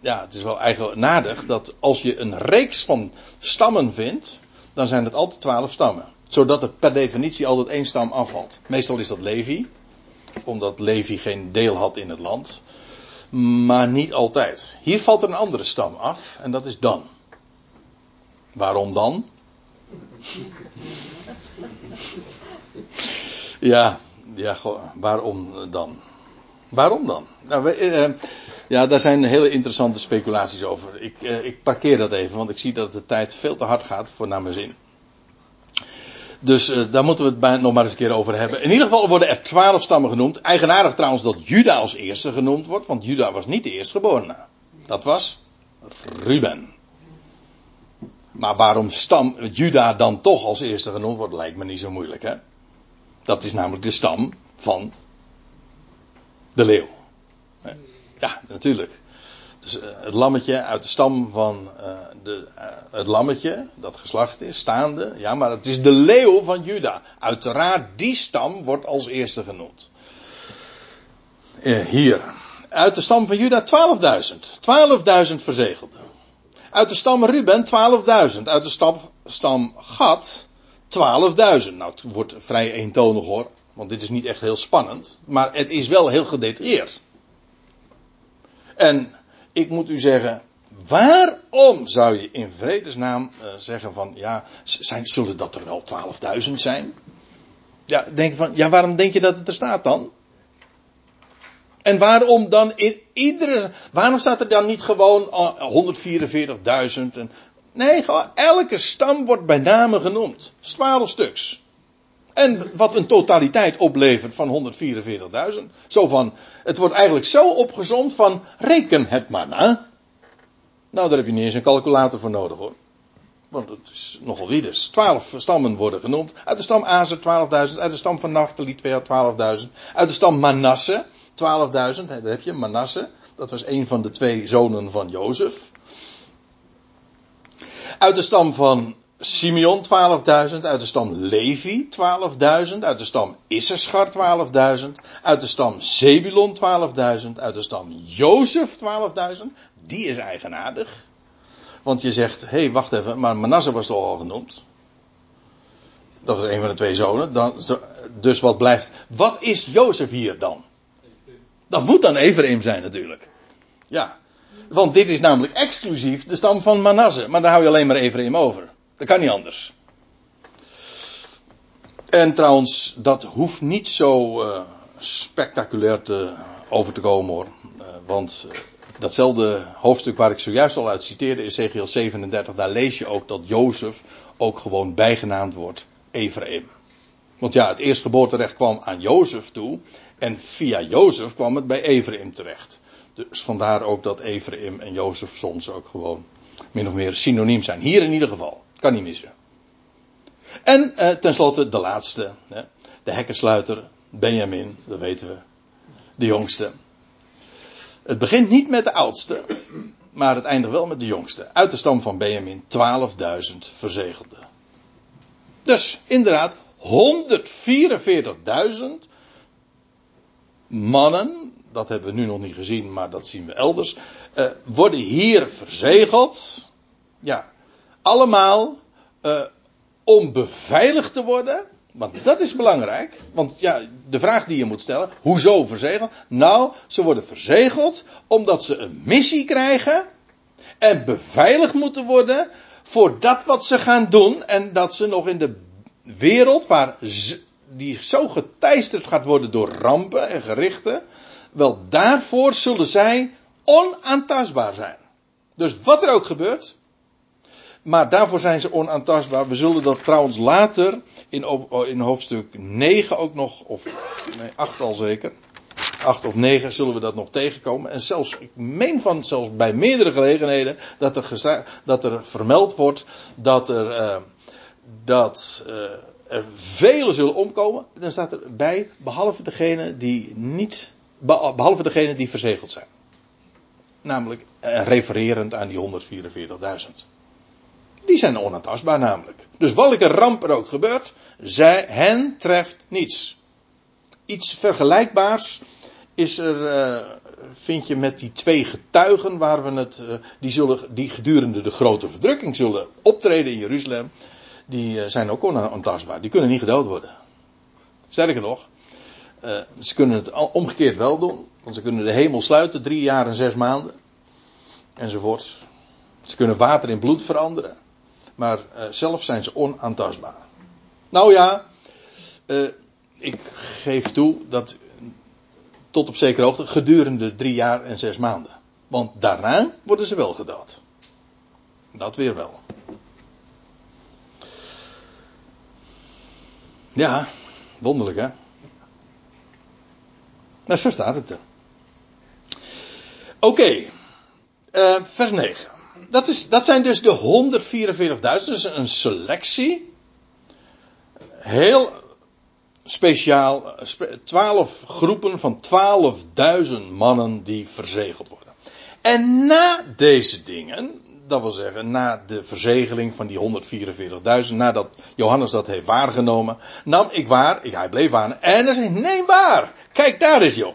ja, het is wel eigenlijk nadig dat als je een reeks van stammen vindt, dan zijn het altijd twaalf stammen. Zodat er per definitie altijd één stam afvalt. Meestal is dat Levi, omdat Levi geen deel had in het land. Maar niet altijd. Hier valt er een andere stam af en dat is Dan. Waarom dan? Ja, ja, waarom dan? Waarom dan? Nou, eh, ja, daar zijn hele interessante speculaties over. Ik, eh, ik parkeer dat even, want ik zie dat de tijd veel te hard gaat voor naar mijn zin. Dus uh, daar moeten we het nog maar eens een keer over hebben. In ieder geval worden er twaalf stammen genoemd. Eigenaardig trouwens dat Juda als eerste genoemd wordt, want Juda was niet de eerstgeborene. Dat was Ruben. Maar waarom stam Juda dan toch als eerste genoemd wordt, lijkt me niet zo moeilijk, hè? Dat is namelijk de stam van de leeuw. Ja, natuurlijk. Dus uh, het lammetje uit de stam van uh, de, uh, het lammetje, dat geslacht is, staande. Ja, maar het is de leeuw van Juda. Uiteraard, die stam wordt als eerste genoemd. hier. Uit de stam van Juda 12.000. 12.000 verzegelden. Uit de stam Ruben 12.000. Uit de stam, stam Gad 12.000. Nou, het wordt vrij eentonig hoor. Want dit is niet echt heel spannend. Maar het is wel heel gedetailleerd. En ik moet u zeggen, waarom zou je in vredesnaam uh, zeggen van, ja, zijn, zullen dat er wel 12.000 zijn? Ja, denk van, ja, waarom denk je dat het er staat dan? En waarom dan in iedere, waarom staat er dan niet gewoon 144.000? Nee, gewoon elke stam wordt bij name genoemd. 12 stuks. En wat een totaliteit oplevert van 144.000. Zo van, het wordt eigenlijk zo opgezond van, reken het maar na. Nou, daar heb je niet eens een calculator voor nodig hoor. Want het is nogal wie dus. Twaalf stammen worden genoemd. Uit de stam Azer 12.000. Uit de stam van Naphtali 12.000. Uit de stam Manasse 12.000. Daar heb je Manasse. Dat was een van de twee zonen van Jozef. Uit de stam van Simeon 12.000, uit de stam Levi 12.000, uit de stam Issachar 12.000, uit de stam Zebulon 12.000, uit de stam Jozef 12.000. Die is eigenaardig. Want je zegt, hé, hey, wacht even, maar Manasse was toch al genoemd? Dat was een van de twee zonen. Dan, dus wat blijft, wat is Jozef hier dan? Dat moet dan Ephraim zijn natuurlijk. Ja. Want dit is namelijk exclusief de stam van Manasse. Maar daar hou je alleen maar Ephraim over. Dat kan niet anders. En trouwens, dat hoeft niet zo uh, spectaculair te, over te komen hoor. Uh, want datzelfde hoofdstuk waar ik zojuist al uit citeerde, Ezekiel 37, daar lees je ook dat Jozef ook gewoon bijgenaamd wordt Ephraim. Want ja, het eerstgeboorterecht kwam aan Jozef toe. En via Jozef kwam het bij Ephraim terecht. Dus vandaar ook dat Ephraim en Jozef soms ook gewoon min of meer synoniem zijn. Hier in ieder geval. Kan niet missen. En eh, tenslotte de laatste. Hè, de hekkensluiter, Benjamin, dat weten we. De jongste. Het begint niet met de oudste, maar het eindigt wel met de jongste. Uit de stam van Benjamin 12.000 verzegelden. Dus inderdaad, 144.000 mannen, dat hebben we nu nog niet gezien, maar dat zien we elders, uh, worden hier verzegeld. Ja, allemaal uh, om beveiligd te worden. Want dat is belangrijk. Want ja, de vraag die je moet stellen, hoezo verzegeld? Nou, ze worden verzegeld omdat ze een missie krijgen en beveiligd moeten worden voor dat wat ze gaan doen en dat ze nog in de wereld waar die zo geteisterd gaat worden door rampen en gerichten, wel daarvoor zullen zij onaantastbaar zijn. Dus wat er ook gebeurt, maar daarvoor zijn ze onaantastbaar. We zullen dat trouwens later in, in hoofdstuk 9 ook nog, of nee, 8 al zeker. 8 of 9 zullen we dat nog tegenkomen. En zelfs, ik meen van zelfs bij meerdere gelegenheden dat er, dat er vermeld wordt dat er, uh, dat, uh, er velen zullen omkomen. Dan staat er bij, behalve degene die niet, behalve degene die verzegeld zijn. Namelijk refererend aan die 144.000. Die zijn onaantastbaar namelijk. Dus welke ramp er ook gebeurt, zij, hen treft niets. Iets vergelijkbaars is er, uh, vind je met die twee getuigen waar we het, uh, die, zullen, die gedurende de grote verdrukking zullen optreden in Jeruzalem. Die uh, zijn ook onaantastbaar. Die kunnen niet gedood worden. Sterker nog, ze kunnen het omgekeerd wel doen. Want ze kunnen de hemel sluiten, drie jaar en zes maanden. Enzovoort. Ze kunnen water in bloed veranderen. Maar zelf zijn ze onaantastbaar. Nou ja, ik geef toe dat tot op zekere hoogte gedurende drie jaar en zes maanden. Want daarna worden ze wel gedood. Dat weer wel. Ja, wonderlijk hè. Nou, zo staat het er. Oké, uh, vers 9. Dat, is, dat zijn dus de 144.000, dus een selectie. Heel speciaal twaalf groepen van 12.000 mannen die verzegeld worden. En na deze dingen, dat wil zeggen na de verzegeling van die 144.000, nadat Johannes dat heeft waargenomen, nam ik waar, hij bleef waar, en hij zei, nee waar, kijk daar is joh.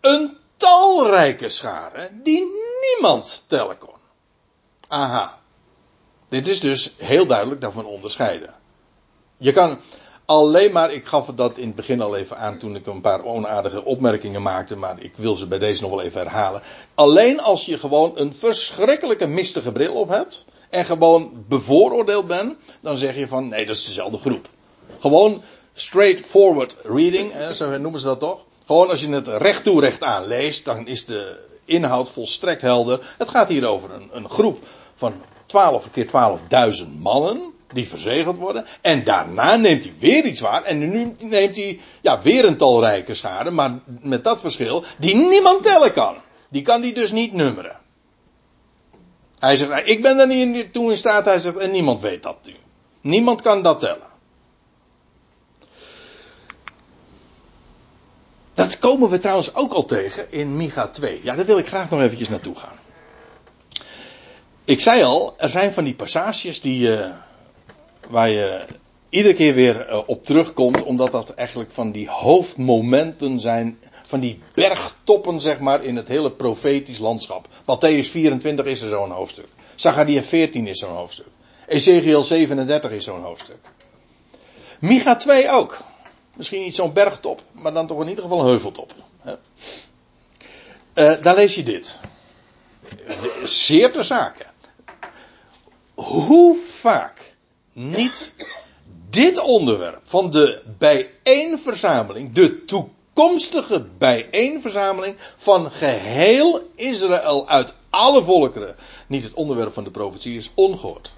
Een talrijke schare die niemand tellen kon. Aha. Dit is dus heel duidelijk daarvan onderscheiden. Je kan, Alleen maar, ik gaf dat in het begin al even aan toen ik een paar onaardige opmerkingen maakte, maar ik wil ze bij deze nog wel even herhalen. Alleen als je gewoon een verschrikkelijke mistige bril op hebt en gewoon bevooroordeeld bent, dan zeg je van nee, dat is dezelfde groep. Gewoon straightforward reading, zo noemen ze dat toch? Gewoon als je het recht toe recht aan leest, dan is de inhoud volstrekt helder. Het gaat hier over een, een groep van 12 keer 12.000 mannen die verzegeld worden. En daarna neemt hij weer iets waar. En nu neemt hij ja, weer een talrijke schade. Maar met dat verschil. Die niemand tellen kan. Die kan hij dus niet nummeren. Hij zegt, nou, ik ben er niet toe in staat. Hij zegt, en niemand weet dat nu. Niemand kan dat tellen. Dat komen we trouwens ook al tegen in Micha 2. Ja, daar wil ik graag nog eventjes naartoe gaan. Ik zei al, er zijn van die passages die, uh, waar je iedere keer weer eh, op terugkomt, omdat dat eigenlijk van die hoofdmomenten zijn, van die bergtoppen zeg maar in het hele profetisch landschap. Matthäus 24 is er zo'n hoofdstuk. Zachariah 14 is zo'n hoofdstuk. Ezekiel 37 is zo'n hoofdstuk. Micha 2 ook. Misschien niet zo'n bergtop, maar dan toch in ieder geval een heuveltop. Uh, daar lees je dit. Zeer ter zake. Hoe vaak niet dit onderwerp van de bijeenverzameling, de toekomstige bijeenverzameling van geheel Israël uit alle volkeren, niet het onderwerp van de profetie is ongehoord.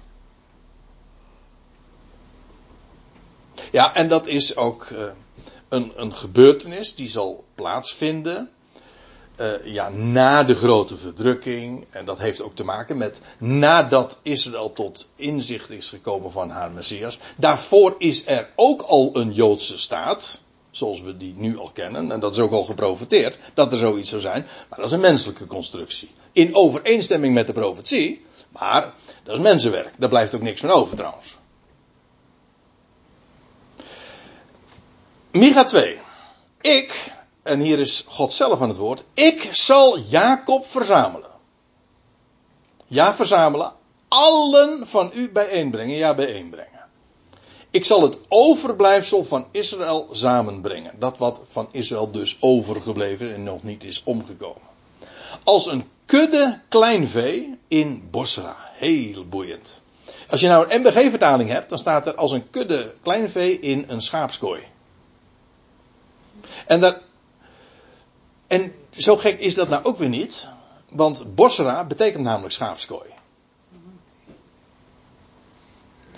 Ja, en dat is ook uh, een, een gebeurtenis die zal plaatsvinden uh, ja, na de grote verdrukking. En dat heeft ook te maken met nadat Israël tot inzicht is gekomen van haar Messias. Daarvoor is er ook al een Joodse staat. Zoals we die nu al kennen. En dat is ook al geprofiteerd dat er zoiets zou zijn. Maar dat is een menselijke constructie. In overeenstemming met de profetie. Maar dat is mensenwerk. Daar blijft ook niks van over trouwens. Micha 2. Ik, en hier is God zelf aan het woord. Ik zal Jacob verzamelen. Ja, verzamelen. Allen van u bijeenbrengen. Ja, bijeenbrengen. Ik zal het overblijfsel van Israël samenbrengen. Dat wat van Israël dus overgebleven en nog niet is omgekomen. Als een kudde klein vee in Bosra. Heel boeiend. Als je nou een MBG-vertaling hebt, dan staat er als een kudde klein vee in een schaapskooi. En dat, en zo gek is dat nou ook weer niet. Want Bosra betekent namelijk schaapskooi.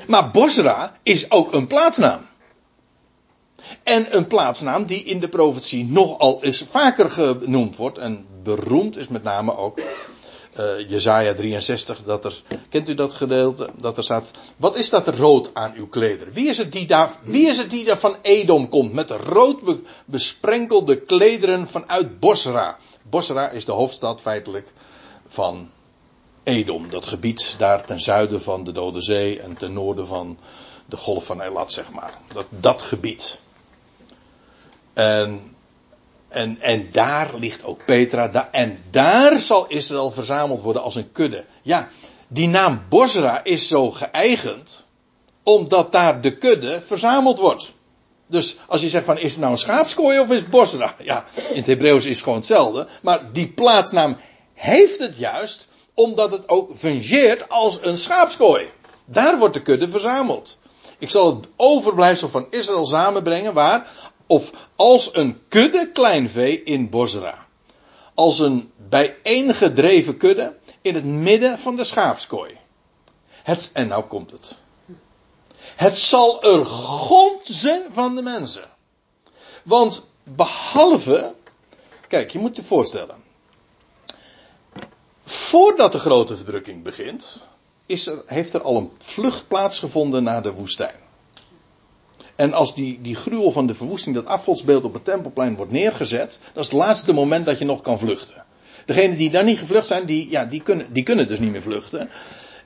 Maar Bosra is ook een plaatsnaam. En een plaatsnaam die in de profetie nogal eens vaker genoemd wordt. En beroemd is met name ook uh, Jezaja 63. Dat er, kent u dat gedeelte? Dat er staat. Wat is dat rood aan uw klederen? Wie is het die daar, wie is het die daar van Edom komt? Met rood besprenkelde klederen vanuit Bosra. Bosra is de hoofdstad feitelijk van Edom. Dat gebied daar ten zuiden van de Dode Zee en ten noorden van de golf van Elat, zeg maar. Dat, dat gebied. En, en, en daar ligt ook Petra. en daar zal Israël verzameld worden als een kudde. Ja, die naam Bosra is zo geëigend. Omdat daar de kudde verzameld wordt. Dus als je zegt van is het nou een schaapskooi of is het Bosra? Ja, in het Hebreeuws is het gewoon hetzelfde. Maar die plaatsnaam heeft het juist omdat het ook fungeert als een schaapskooi. Daar wordt de kudde verzameld. Ik zal het overblijfsel van Israël samenbrengen waar, of als een kudde kleinvee in Bosra. Als een bijeengedreven kudde in het midden van de schaapskooi. Het, en nou komt het. Het zal er gonzen van de mensen. Want behalve, kijk, je moet je voorstellen. Voordat de grote verdrukking begint, is er, heeft er al een vlucht plaatsgevonden naar de woestijn. En als die, die gruwel van de verwoesting, dat afgodsbeeld op het tempelplein wordt neergezet, dat is het laatste moment dat je nog kan vluchten. Degenen die daar niet gevlucht zijn, die, ja, die, kunnen, die kunnen dus niet meer vluchten.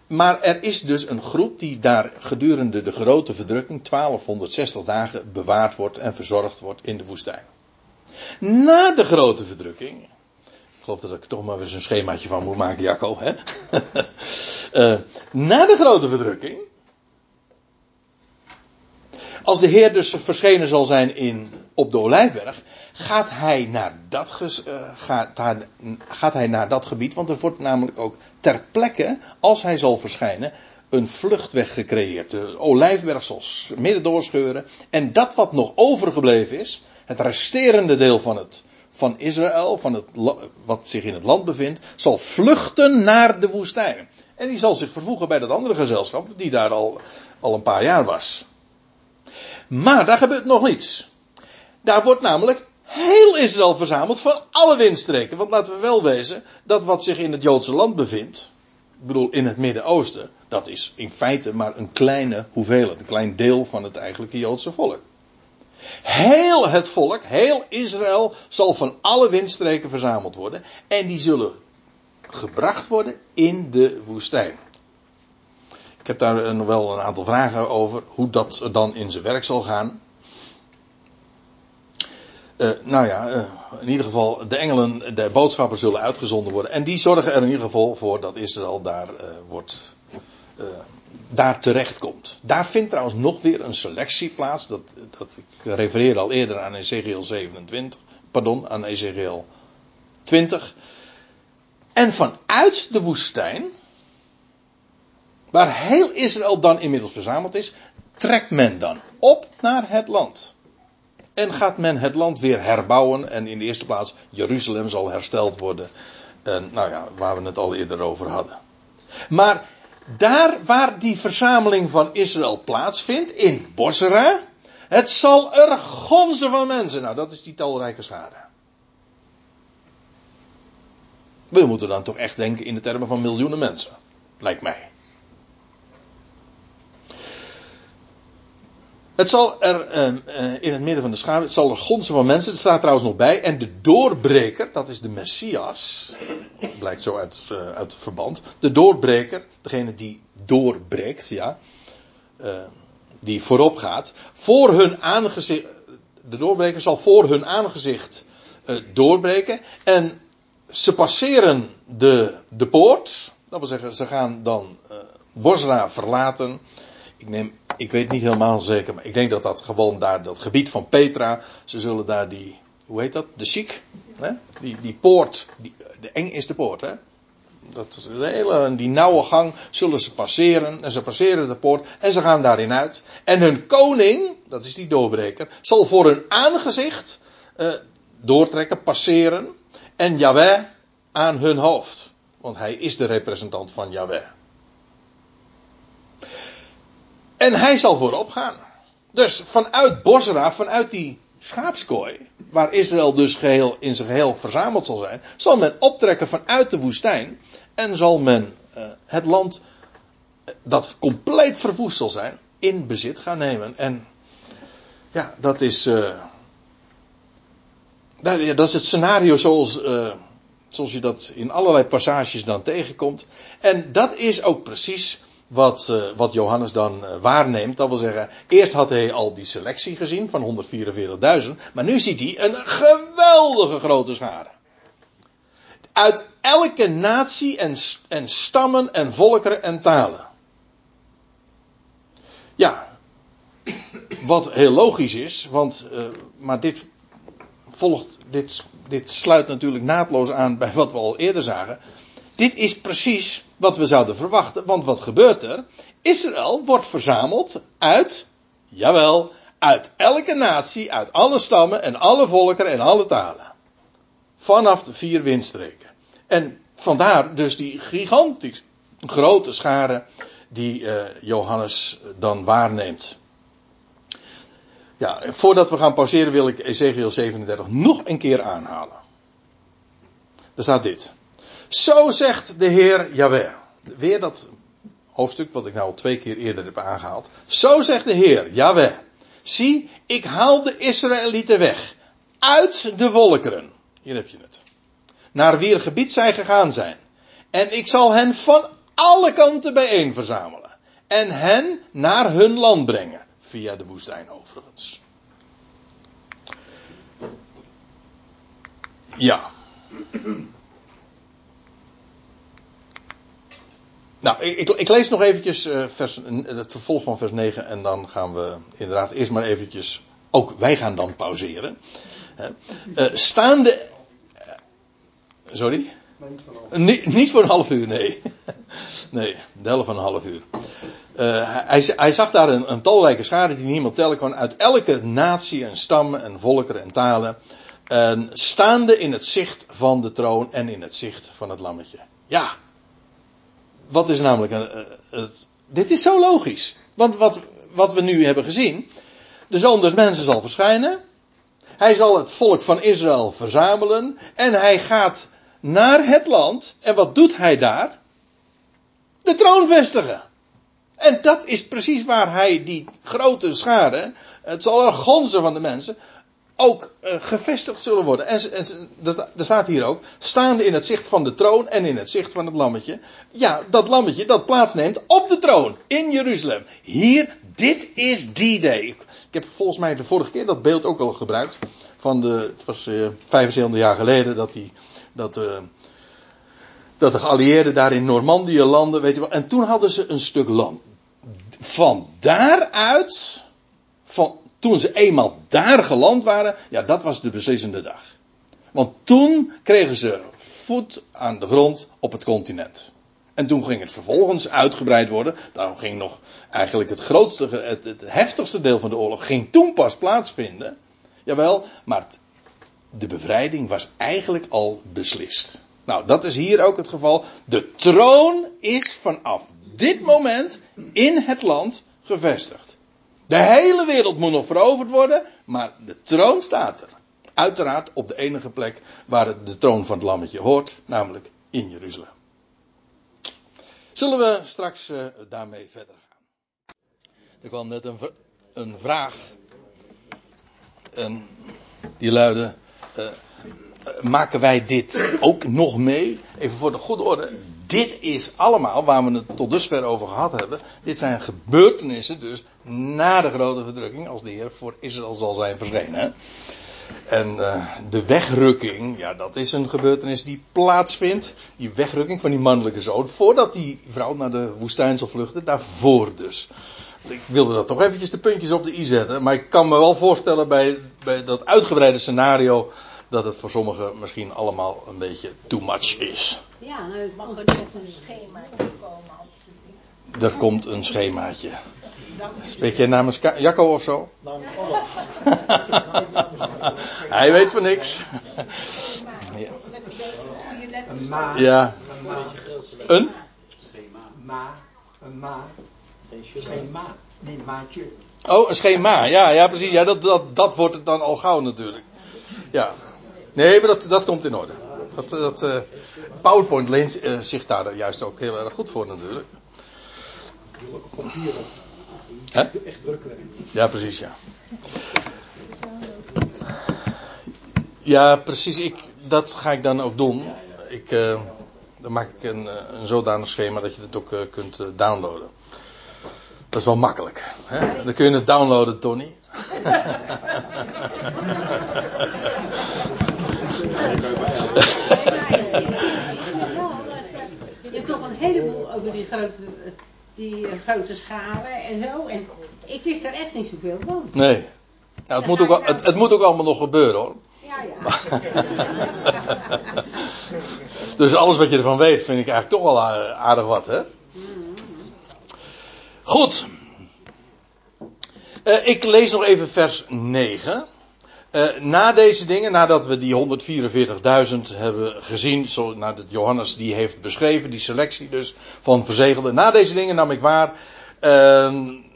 Maar er is dus een groep die daar gedurende de grote verdrukking, 1260 dagen, bewaard wordt en verzorgd wordt in de woestijn. Na de grote verdrukking, ik geloof dat ik er toch maar eens een schemaatje van moet maken, Jacco, hè? uh, na de grote verdrukking, als de Heer dus verschenen zal zijn in, op de Olijfberg, gaat hij, naar dat, uh, gaat, gaat hij naar dat gebied, want er wordt namelijk ook ter plekke, als hij zal verschijnen, een vluchtweg gecreëerd. De Olijfberg zal midden doorscheuren. En dat wat nog overgebleven is, het resterende deel van, het, van Israël, van het, wat zich in het land bevindt, zal vluchten naar de woestijn. En die zal zich vervoegen bij dat andere gezelschap, die daar al, al een paar jaar was. Maar daar gebeurt nog niets. Daar wordt namelijk heel Israël verzameld van alle windstreken. Want laten we wel wezen, dat wat zich in het Joodse land bevindt, ik bedoel in het Midden-Oosten, dat is in feite maar een kleine hoeveelheid, een klein deel van het eigenlijke Joodse volk. Heel het volk, heel Israël, zal van alle windstreken verzameld worden. En die zullen gebracht worden in de woestijn. Ik heb daar nog wel een aantal vragen over hoe dat dan in zijn werk zal gaan. Uh, nou ja, uh, in ieder geval, de engelen, de boodschappers zullen uitgezonden worden. En die zorgen er in ieder geval voor dat Israël daar uh, wordt, daar terechtkomt. Daar vindt trouwens nog weer een selectie plaats. Dat, dat, ik refereerde al eerder aan Ezekiel 27, pardon, aan Ezekiel 20. En vanuit de woestijn, waar heel Israël dan inmiddels verzameld is, trekt men dan op naar het land. En gaat men het land weer herbouwen en in de eerste plaats Jeruzalem zal hersteld worden. En nou ja, waar we het al eerder over hadden. Maar daar waar die verzameling van Israël plaatsvindt, in Bosra, het zal er gonzen van mensen. Nou, dat is die talrijke schade. We moeten dan toch echt denken in de termen van miljoenen mensen. Lijkt mij. Het zal er uh, in het midden van de schaduw, het zal er gonzen van mensen, het staat trouwens nog bij. En de doorbreker, dat is de Messias, blijkt zo uit, uh, uit het verband. De doorbreker, degene die doorbreekt, ja, uh, die voorop gaat, voor hun aangezicht, de doorbreker zal voor hun aangezicht doorbreken. En ze passeren de, de poort, dat wil zeggen, ze gaan dan Bosra verlaten. Ik neem ik weet niet helemaal zeker, maar ik denk dat dat gewoon daar, dat gebied van Petra, ze zullen daar die, hoe heet dat? De chic, hè? Die, die poort, die, de eng is de poort, hè? Dat, hele, die nauwe gang zullen ze passeren en ze passeren de poort en ze gaan daarin uit. En hun koning, dat is die doorbreker, zal voor hun aangezicht uh, doortrekken, passeren en Yahweh aan hun hoofd. Want hij is de representant van Yahweh. En hij zal voorop gaan. Dus vanuit Bosra, vanuit die schaapskooi, waar Israël dus geheel, in zijn geheel verzameld zal zijn, zal men optrekken vanuit de woestijn en zal men uh, het land dat compleet verwoest zal zijn, in bezit gaan nemen. En ja, dat is, uh, dat is het scenario zoals, uh, zoals je dat in allerlei passages dan tegenkomt. En dat is ook precies wat, uh, wat Johannes dan uh, waarneemt. Dat wil zeggen, eerst had hij al die selectie gezien van 144.000, maar nu ziet hij een geweldige grote schare. Uit elke natie en, en stammen en volkeren en talen. Ja, wat heel logisch is, want, uh, maar dit volgt, dit, dit sluit natuurlijk naadloos aan bij wat we al eerder zagen. Dit is precies wat we zouden verwachten, want wat gebeurt er? Israël wordt verzameld uit, jawel, uit elke natie, uit alle stammen en alle volkeren en alle talen. Vanaf de vier windstreken. En vandaar dus die gigantisch grote schare die uh, Johannes dan waarneemt. Ja, voordat we gaan pauzeren wil ik Ezekiel 37 nog een keer aanhalen. Daar staat dit. Zo zegt de Heer Jaweh. Weer dat hoofdstuk wat ik nou al twee keer eerder heb aangehaald. Zo zegt de Heer Jaweh. Zie, ik haal de Israëlieten weg. Uit de volkeren. Hier heb je het. Naar wier gebied zij gegaan zijn. En ik zal hen van alle kanten bijeen verzamelen. En hen naar hun land brengen. Via de woestijn overigens. Ja. Nou, ik, ik, lees nog eventjes uh, vers, het vervolg van vers 9 en dan gaan we inderdaad eerst maar eventjes, ook wij gaan dan pauzeren. Uh, uh, staande, sorry? Niet, niet, voor een half uur, nee. nee, de helft van een half uur. hij, hij, zag daar een, een talrijke schade die niemand tellen kon uit elke natie en stam en volkeren en talen. staande in het zicht van de troon en in het zicht van het lammetje. Ja, wat is namelijk een, eh, het, dit is zo logisch. Want wat, wat we nu hebben gezien. De zoon des mensen zal verschijnen. Hij zal het volk van Israël verzamelen. En hij gaat naar het land. En wat doet hij daar? De troon vestigen. En dat is precies waar hij die grote schade. Het zal er gonzen van de mensen ook uh, gevestigd zullen worden. En, en er staat hier ook, staande in het zicht van de troon en in het zicht van het lammetje. Ja, dat lammetje dat plaatsneemt op de troon in Jeruzalem. Hier, dit is die day. Ik heb volgens mij de vorige keer dat beeld ook al gebruikt. Van de, het was uh, 75 jaar geleden dat die, dat, uh, dat de geallieerden daar in Normandië landen, weet je wel. En toen hadden ze een stuk land. Van daaruit, van, toen ze eenmaal daar geland waren, ja, dat was de beslissende dag. Want toen kregen ze voet aan de grond op het continent. En toen ging het vervolgens uitgebreid worden. Daarom ging nog eigenlijk het grootste, het, het heftigste deel van de oorlog ging toen pas plaatsvinden. Jawel, maar de bevrijding was eigenlijk al beslist. Nou, dat is hier ook het geval. De troon is vanaf dit moment in het land gevestigd. De hele wereld moet nog veroverd worden, maar de troon staat er. Uiteraard op de enige plek waar de troon van het lammetje hoort, namelijk in Jeruzalem. Zullen we straks uh, daarmee verder gaan? Er kwam net een, een vraag. Die luidde: uh, maken wij dit ook nog mee? Even voor de goede orde dit is allemaal waar we het tot dusver over gehad hebben. Dit zijn gebeurtenissen dus na de grote verdrukking, als de Heer voor Israël zal zijn verschenen. En uh, de wegrukking, ja, dat is een gebeurtenis die plaatsvindt. Die wegrukking van die mannelijke zoon, voordat die vrouw naar de woestijn zal vluchten, daarvoor dus. Ik wilde dat toch eventjes de puntjes op de i zetten, maar ik kan me wel voorstellen bij, bij dat uitgebreide scenario dat het voor sommigen misschien allemaal een beetje too much is. Ja, nou, mag er nog een schemaatje komen. Er komt een schemaatje. Spreek jij namens Jacco of zo? Namens alles. Hij weet van niks. Ja. Een ma. Ja. Een ma. Een? Ma. Een ma. Geen ma. Nee, maatje. Oh, een schema. Ja, ja precies. Ja, dat, dat, dat wordt het dan al gauw natuurlijk. Ja. Nee, maar dat, dat komt in orde. Dat, dat, uh, PowerPoint leent uh, zich daar juist ook heel erg goed voor natuurlijk. Echt. Ja, precies, ja. Ja, precies. Ik, dat ga ik dan ook doen. Ik, uh, dan maak ik een, een zodanig schema dat je het ook kunt downloaden. Dat is wel makkelijk. Hè? Dan kun je het downloaden, Tony. Je hebt toch een heleboel over die grote, die grote schalen en zo. En ik wist er echt niet zoveel van. Nee. Het, moet ook, het, het moet ook allemaal nog gebeuren hoor. Ja, ja. dus alles wat je ervan weet vind ik eigenlijk toch wel aardig wat, hè? Goed. Uh, ik lees nog even vers 9. Uh, na deze dingen, nadat we die 144.000 hebben gezien, zo Johannes die heeft beschreven, die selectie dus van verzegelden. Na deze dingen nam ik waar, uh,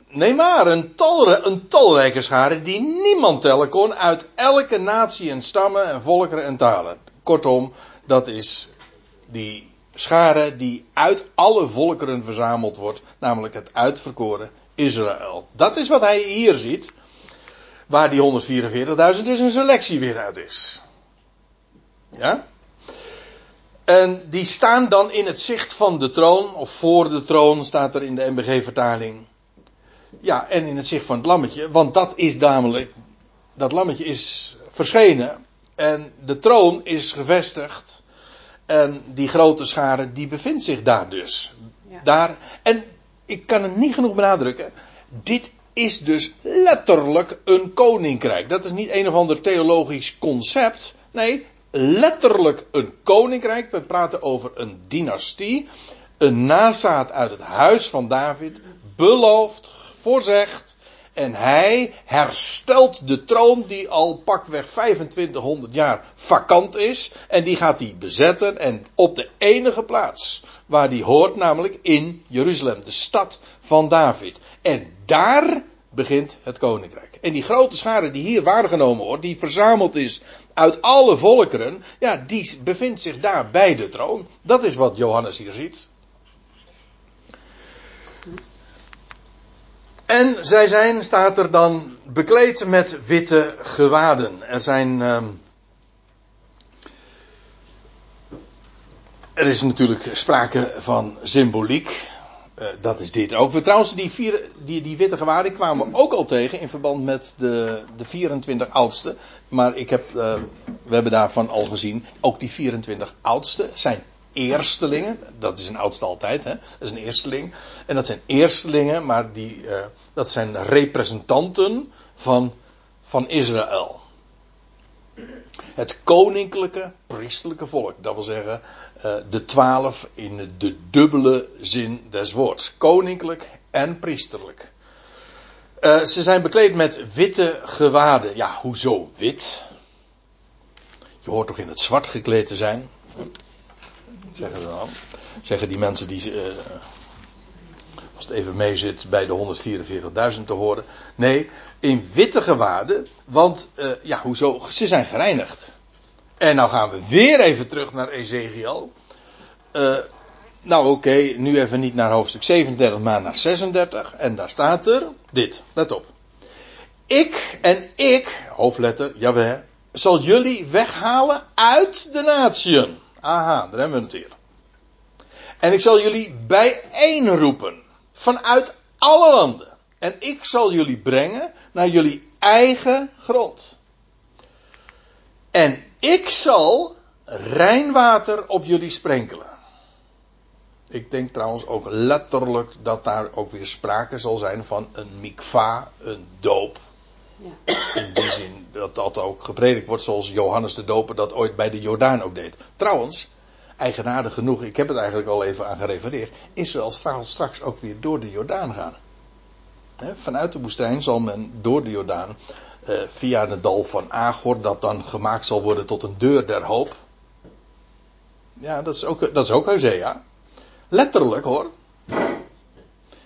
nee maar, een, talre, een talrijke schare die niemand tellen kon uit elke natie en stammen en volkeren en talen. Kortom, dat is die schare die uit alle volkeren verzameld wordt, namelijk het uitverkoren Israël. Dat is wat hij hier ziet, waar die 144.000 dus een selectie weer uit is. Ja? En die staan dan in het zicht van de troon, of voor de troon staat er in de MBG-vertaling. Ja, en in het zicht van het lammetje, want dat is namelijk, dat lammetje is verschenen en de troon is gevestigd en die grote schare, die bevindt zich daar dus. Ja. Daar. En ik kan het niet genoeg benadrukken. Dit is dus letterlijk een koninkrijk. Dat is niet een of ander theologisch concept. Nee, letterlijk een koninkrijk. We praten over een dynastie. Een nazaat uit het huis van David. Beloofd, voorzegd. En hij herstelt de troon die al pakweg 2500 jaar vakant is. En die gaat hij bezetten. En op de enige plaats waar die hoort, namelijk in Jeruzalem, de stad van David. En daar begint het koninkrijk. En die grote schare die hier waargenomen wordt, die verzameld is uit alle volkeren, ja, die bevindt zich daar bij de troon. Dat is wat Johannes hier ziet. En zij zijn, staat er dan, bekleed met witte gewaden. Er zijn. Uh, er is natuurlijk sprake van symboliek. Uh, dat is dit ook. We, trouwens, die, vier, die, die witte gewaden kwamen we ook al tegen in verband met de, de 24 oudsten. Maar ik heb, uh, we hebben daarvan al gezien, ook die 24 oudsten zijn eerstelingen. Dat is een oudste altijd, hè? Dat is een eersteling. En dat zijn eerstelingen, maar die, uh, dat zijn representanten van, van Israël. Het koninklijke, priestelijke volk. Dat wil zeggen, uh, de twaalf in de dubbele zin des woords. Koninklijk en priesterlijk. Uh, ze zijn bekleed met witte gewaden. Ja, hoezo wit? Je hoort toch in het zwart gekleed te zijn? Zeggen, dan. zeggen die mensen die, uh, als het even mee zit, bij de 144.000 te horen. Nee, in witte gewaden, want uh, ja, hoezo? Ze zijn gereinigd. En nou gaan we weer even terug naar Ezekiel. Uh, nou oké, nu even niet naar hoofdstuk 37, maar naar 36. En daar staat er dit, let op. Ik en ik, hoofdletter, jawel, zal jullie weghalen uit de natieën. Aha, daar hebben we het weer. En ik zal jullie bijeenroepen. Vanuit alle landen. En ik zal jullie brengen naar jullie eigen grond. En ik zal rijnwater op jullie sprenkelen. Ik denk trouwens ook letterlijk dat daar ook weer sprake zal zijn van een mikva, een doop. Ja. In die zin dat dat ook gepredikt wordt zoals Johannes de Doper dat ooit bij de Jordaan ook deed. Trouwens, eigenaardig genoeg, ik heb het eigenlijk al even aan gerefereerd, Israël zal straks ook weer door de Jordaan gaan. vanuit de woestijn zal men door de Jordaan, eh, via het dal van Agor, dat dan gemaakt zal worden tot een deur der hoop. Ja, dat is ook, dat is ook Hosea. Letterlijk hoor.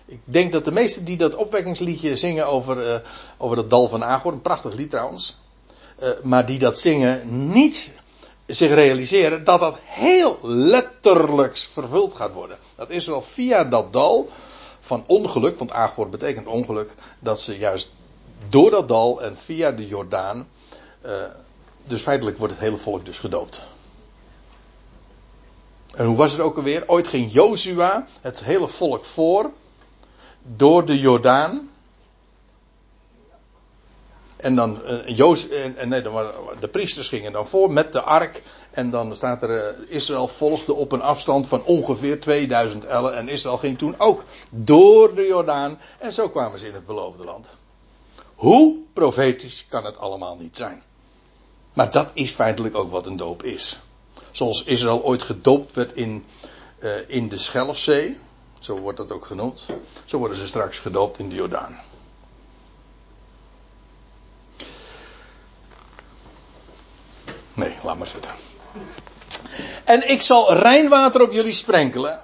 Ik denk dat de meesten die dat opwekkingsliedje zingen over, uh, over het dal van Agor, een prachtig lied trouwens, uh, maar die dat zingen, niet zich realiseren dat dat heel letterlijk vervuld gaat worden. Dat Israël via dat dal van ongeluk, want Agor betekent ongeluk, dat ze juist door dat dal en via de Jordaan, uh, dus feitelijk wordt het hele volk dus gedoopt. En hoe was het ook alweer? Ooit ging Jozua het hele volk voor door de Jordaan. En dan uh, Joos, en, nee, dan de priesters gingen dan voor met de ark. En dan staat er, uh, Israël volgde op een afstand van ongeveer 2000 ellen. En Israël ging toen ook door de Jordaan. En zo kwamen ze in het beloofde land. Hoe profetisch kan het allemaal niet zijn? Maar dat is feitelijk ook wat een doop is. Zoals Israël ooit gedoopt werd in, in de Schelfzee. Zo wordt dat ook genoemd. Zo worden ze straks gedoopt in de Jordaan. Laat maar zitten. En ik zal rijnwater op jullie sprenkelen.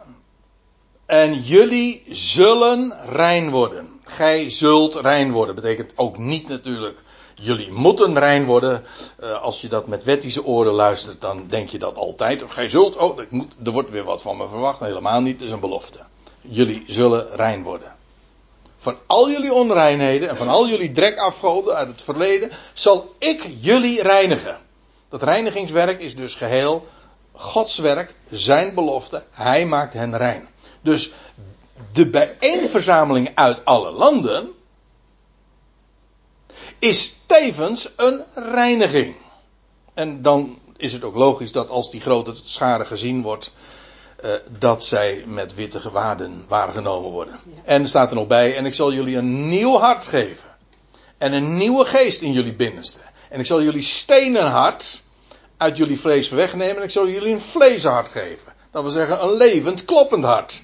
En jullie zullen rein worden. Gij zult rein worden. Betekent ook niet natuurlijk. Jullie moeten rein worden. Uh, als je dat met wettische oren luistert, dan denk je dat altijd. Of gij zult. Oh, ik moet, er wordt weer wat van me verwacht. Helemaal niet. Het is een belofte. Jullie zullen rein worden. Van al jullie onreinheden en van al jullie drekafgoden uit het verleden zal ik jullie reinigen. Dat reinigingswerk is dus geheel Gods werk, zijn belofte. Hij maakt hen rein. Dus de bijeenverzameling uit alle landen is tevens een reiniging. En dan is het ook logisch dat als die grote schade gezien wordt, uh, dat zij met witte gewaden waargenomen worden. Ja. En er staat er nog bij, en ik zal jullie een nieuw hart geven. En een nieuwe geest in jullie binnenste. En ik zal jullie stenen hart uit jullie vlees wegnemen en ik zal jullie een vleeshart geven. Dat wil zeggen een levend, kloppend hart.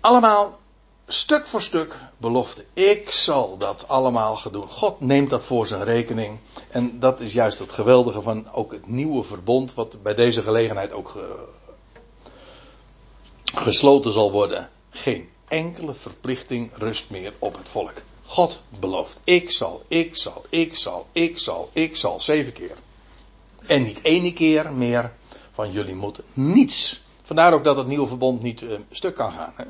Allemaal stuk voor stuk belofte. Ik zal dat allemaal gaan doen. God neemt dat voor zijn rekening. En dat is juist het geweldige van ook het nieuwe verbond, wat bij deze gelegenheid ook ge, gesloten zal worden. Geen enkele verplichting rust meer op het volk. God belooft. Ik zal, ik zal, ik zal, ik zal, ik zal. Zeven keer. En niet ene keer meer van jullie moeten niets. Vandaar ook dat het nieuwe verbond niet uh, stuk kan gaan. Hè?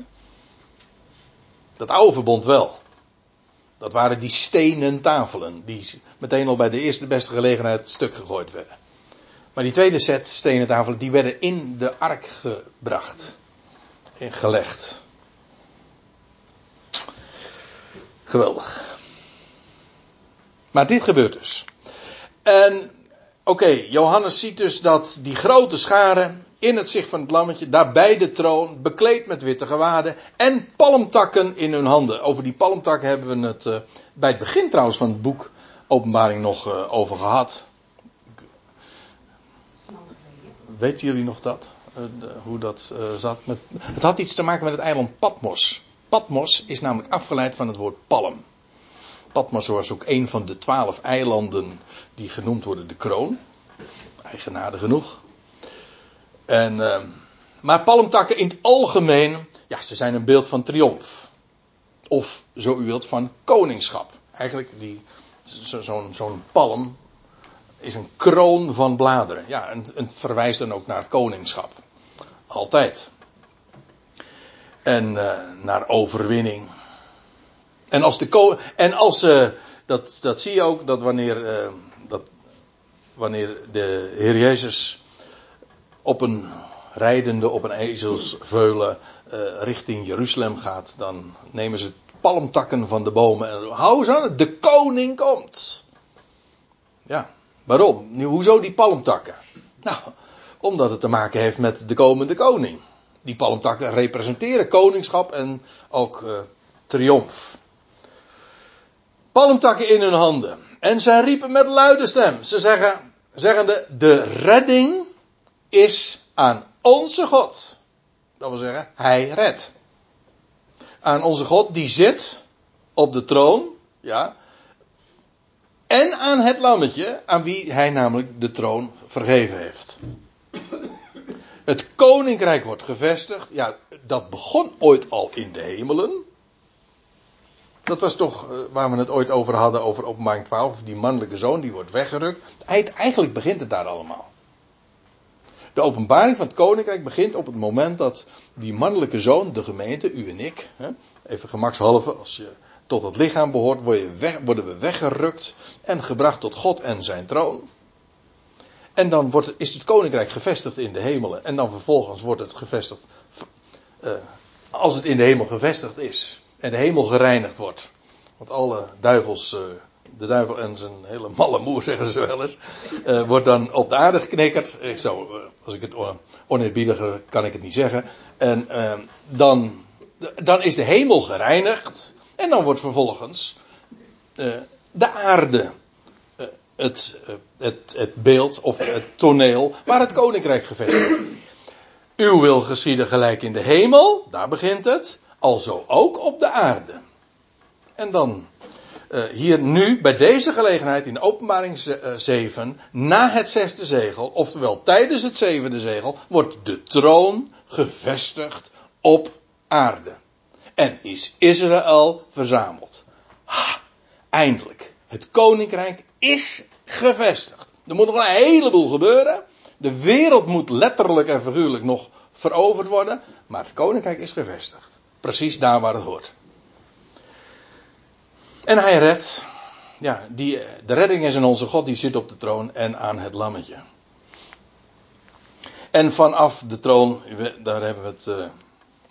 Dat oude verbond wel. Dat waren die stenen tafelen. Die meteen al bij de eerste beste gelegenheid stuk gegooid werden. Maar die tweede set stenen tafelen die werden in de ark gebracht. En gelegd. Geweldig. Maar dit gebeurt dus. En oké, Johannes ziet dus dat die grote scharen in het zicht van het lammetje, daarbij de troon, bekleed met witte gewaden en palmtakken in hun handen. Over die palmtakken hebben we het uh, bij het begin trouwens van het boek Openbaring nog uh, over gehad. Weten jullie nog dat? De, hoe dat zat? Met, het had iets te maken met het eiland Patmos. Patmos is namelijk afgeleid van het woord palm. Patmos was ook een van de twaalf eilanden die genoemd worden de kroon. Eigenaardig genoeg. En, uh, maar palmtakken in het algemeen, ja, ze zijn een beeld van triomf. Of, zo u wilt, van koningschap. Eigenlijk, die, zo'n zo zo'n palm is een kroon van bladeren. Ja, het verwijst dan ook naar koningschap. Altijd en uh, naar overwinning. En als de en als uh, dat, dat zie je ook dat wanneer, uh, dat, wanneer de Heer Jezus op een rijdende op een ezelsveulen richting Jeruzalem gaat, dan nemen ze palmtakken van de bomen en hou ze aan, de koning komt. Ja, waarom? Nu, hoezo die palmtakken? Nou, omdat het te maken heeft met de komende koning. Die palmtakken representeren koningschap en ook uh, triomf. Palmtakken in hun handen. En zij riepen met luide stem. Ze zeggen, zeggende, de redding is aan onze God. Dat wil zeggen, hij redt. Aan onze God die zit op de troon, ja. En aan het lammetje, aan wie hij namelijk de troon vergeven heeft. Het koninkrijk wordt gevestigd. Ja, dat begon ooit al in de hemelen. Dat was toch uh, waar we het ooit over hadden, over openbaring 12. Die mannelijke zoon, die wordt weggerukt. Eigenlijk begint het daar allemaal. De openbaring van het koninkrijk begint op het moment dat die mannelijke zoon, de gemeente, u en ik, even gemakshalve, als je tot het lichaam behoort, worden we weggerukt en gebracht tot God en zijn troon. En dan wordt, is het koninkrijk gevestigd in de hemelen. En dan vervolgens wordt het gevestigd. Uh, als het in de hemel gevestigd is. En de hemel gereinigd wordt. Want alle duivels. Uh, de duivel en zijn hele malle moer, zeggen ze wel eens. Uh, wordt dan op de aarde geknikkerd. Ik zou, als ik het oneerbiediger kan ik het niet zeggen. En dan, dan is de hemel gereinigd. En dan wordt vervolgens de aarde het, eh, het, het beeld of het toneel waar het koninkrijk gevestigd is. Uw wil geschieden gelijk in de hemel, daar begint het, alzo ook op de aarde. En dan uh, hier nu bij deze gelegenheid in openbaring 7, eh, na het zesde zegel, oftewel tijdens het zevende zegel, wordt de troon gevestigd op aarde. En is Israël verzameld. Ha, eindelijk. Het koninkrijk is gevestigd. Er moet nog een heleboel gebeuren. De wereld moet letterlijk en figuurlijk nog veroverd worden. Maar het koninkrijk is gevestigd. Precies daar waar het hoort. En hij redt. Ja, die, de redding is in onze God, die zit op de troon en aan het lammetje. En vanaf de troon, daar hebben we het uh,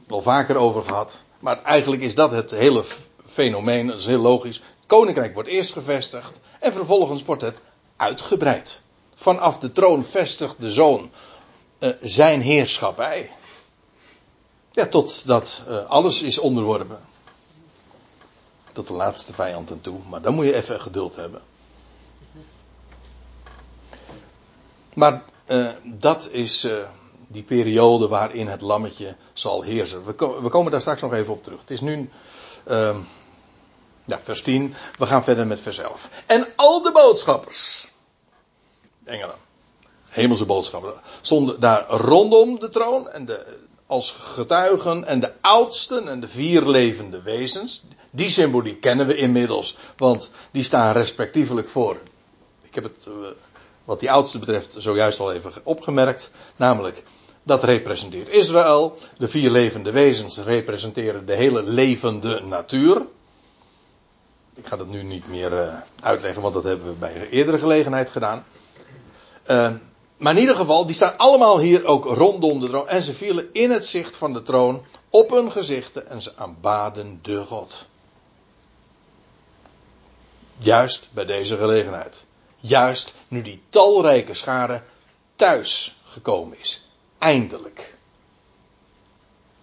wel vaker over gehad. Maar eigenlijk is dat het hele fenomeen, dat is heel logisch. Koninkrijk wordt eerst gevestigd en vervolgens wordt het uitgebreid. Vanaf de troon vestigt de zoon uh, zijn heerschappij. Ja, totdat uh, alles is onderworpen. Tot de laatste vijand en toe. Maar dan moet je even geduld hebben. Maar uh, dat is die periode waarin het lammetje zal heersen. We, komen daar straks nog even op terug. Het is nu ehm, ja, vers 10. We gaan verder met vers 11. En al de boodschappers. Engelen. Hemelse boodschappers. Stonden daar rondom de troon. En de, als getuigen. En de oudsten en de vier levende wezens. Die symboliek kennen we inmiddels. Want die staan respectievelijk voor. Ik heb het. Uh, wat die oudste betreft zojuist al even opgemerkt. Namelijk. Dat representeert Israël. De vier levende wezens representeren de hele levende natuur. Ik ga dat nu niet meer uh, uitleggen, want dat hebben we bij een eerdere gelegenheid gedaan. Uh, maar in ieder geval, die staan allemaal hier ook rondom de troon. En ze vielen in het zicht van de troon op hun gezichten en ze aanbaden de God. Juist bij deze gelegenheid. Juist nu die talrijke schare thuis gekomen is. Eindelijk.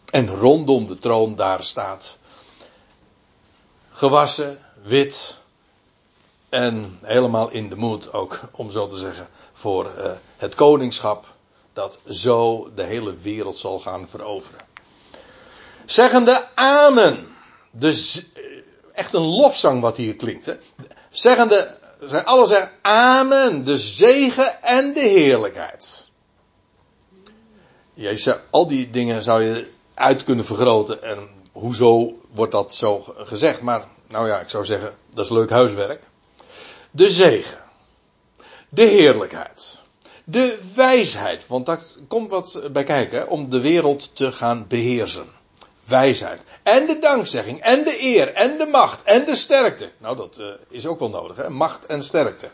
En rondom de troon daar staat. Gewassen wit en helemaal in de moed ook, om zo te zeggen, voor uh, het koningschap dat zo de hele wereld zal gaan veroveren. Zeggende Amen. Dus echt een lofzang wat hier klinkt. Hè? Zeggende, zij alle zeggen Amen. De zegen en de heerlijkheid. Jezus, al die dingen zou je uit kunnen vergroten. En hoezo wordt dat zo gezegd? Maar nou ja, ik zou zeggen, dat is leuk huiswerk. De zegen. De heerlijkheid. De wijsheid, want daar komt wat bij kijken, om de wereld te gaan beheersen. Wijsheid. En de dankzegging, en de eer, en de macht, en de sterkte. Nou, dat uh, is ook wel nodig, hè? Macht en sterkte.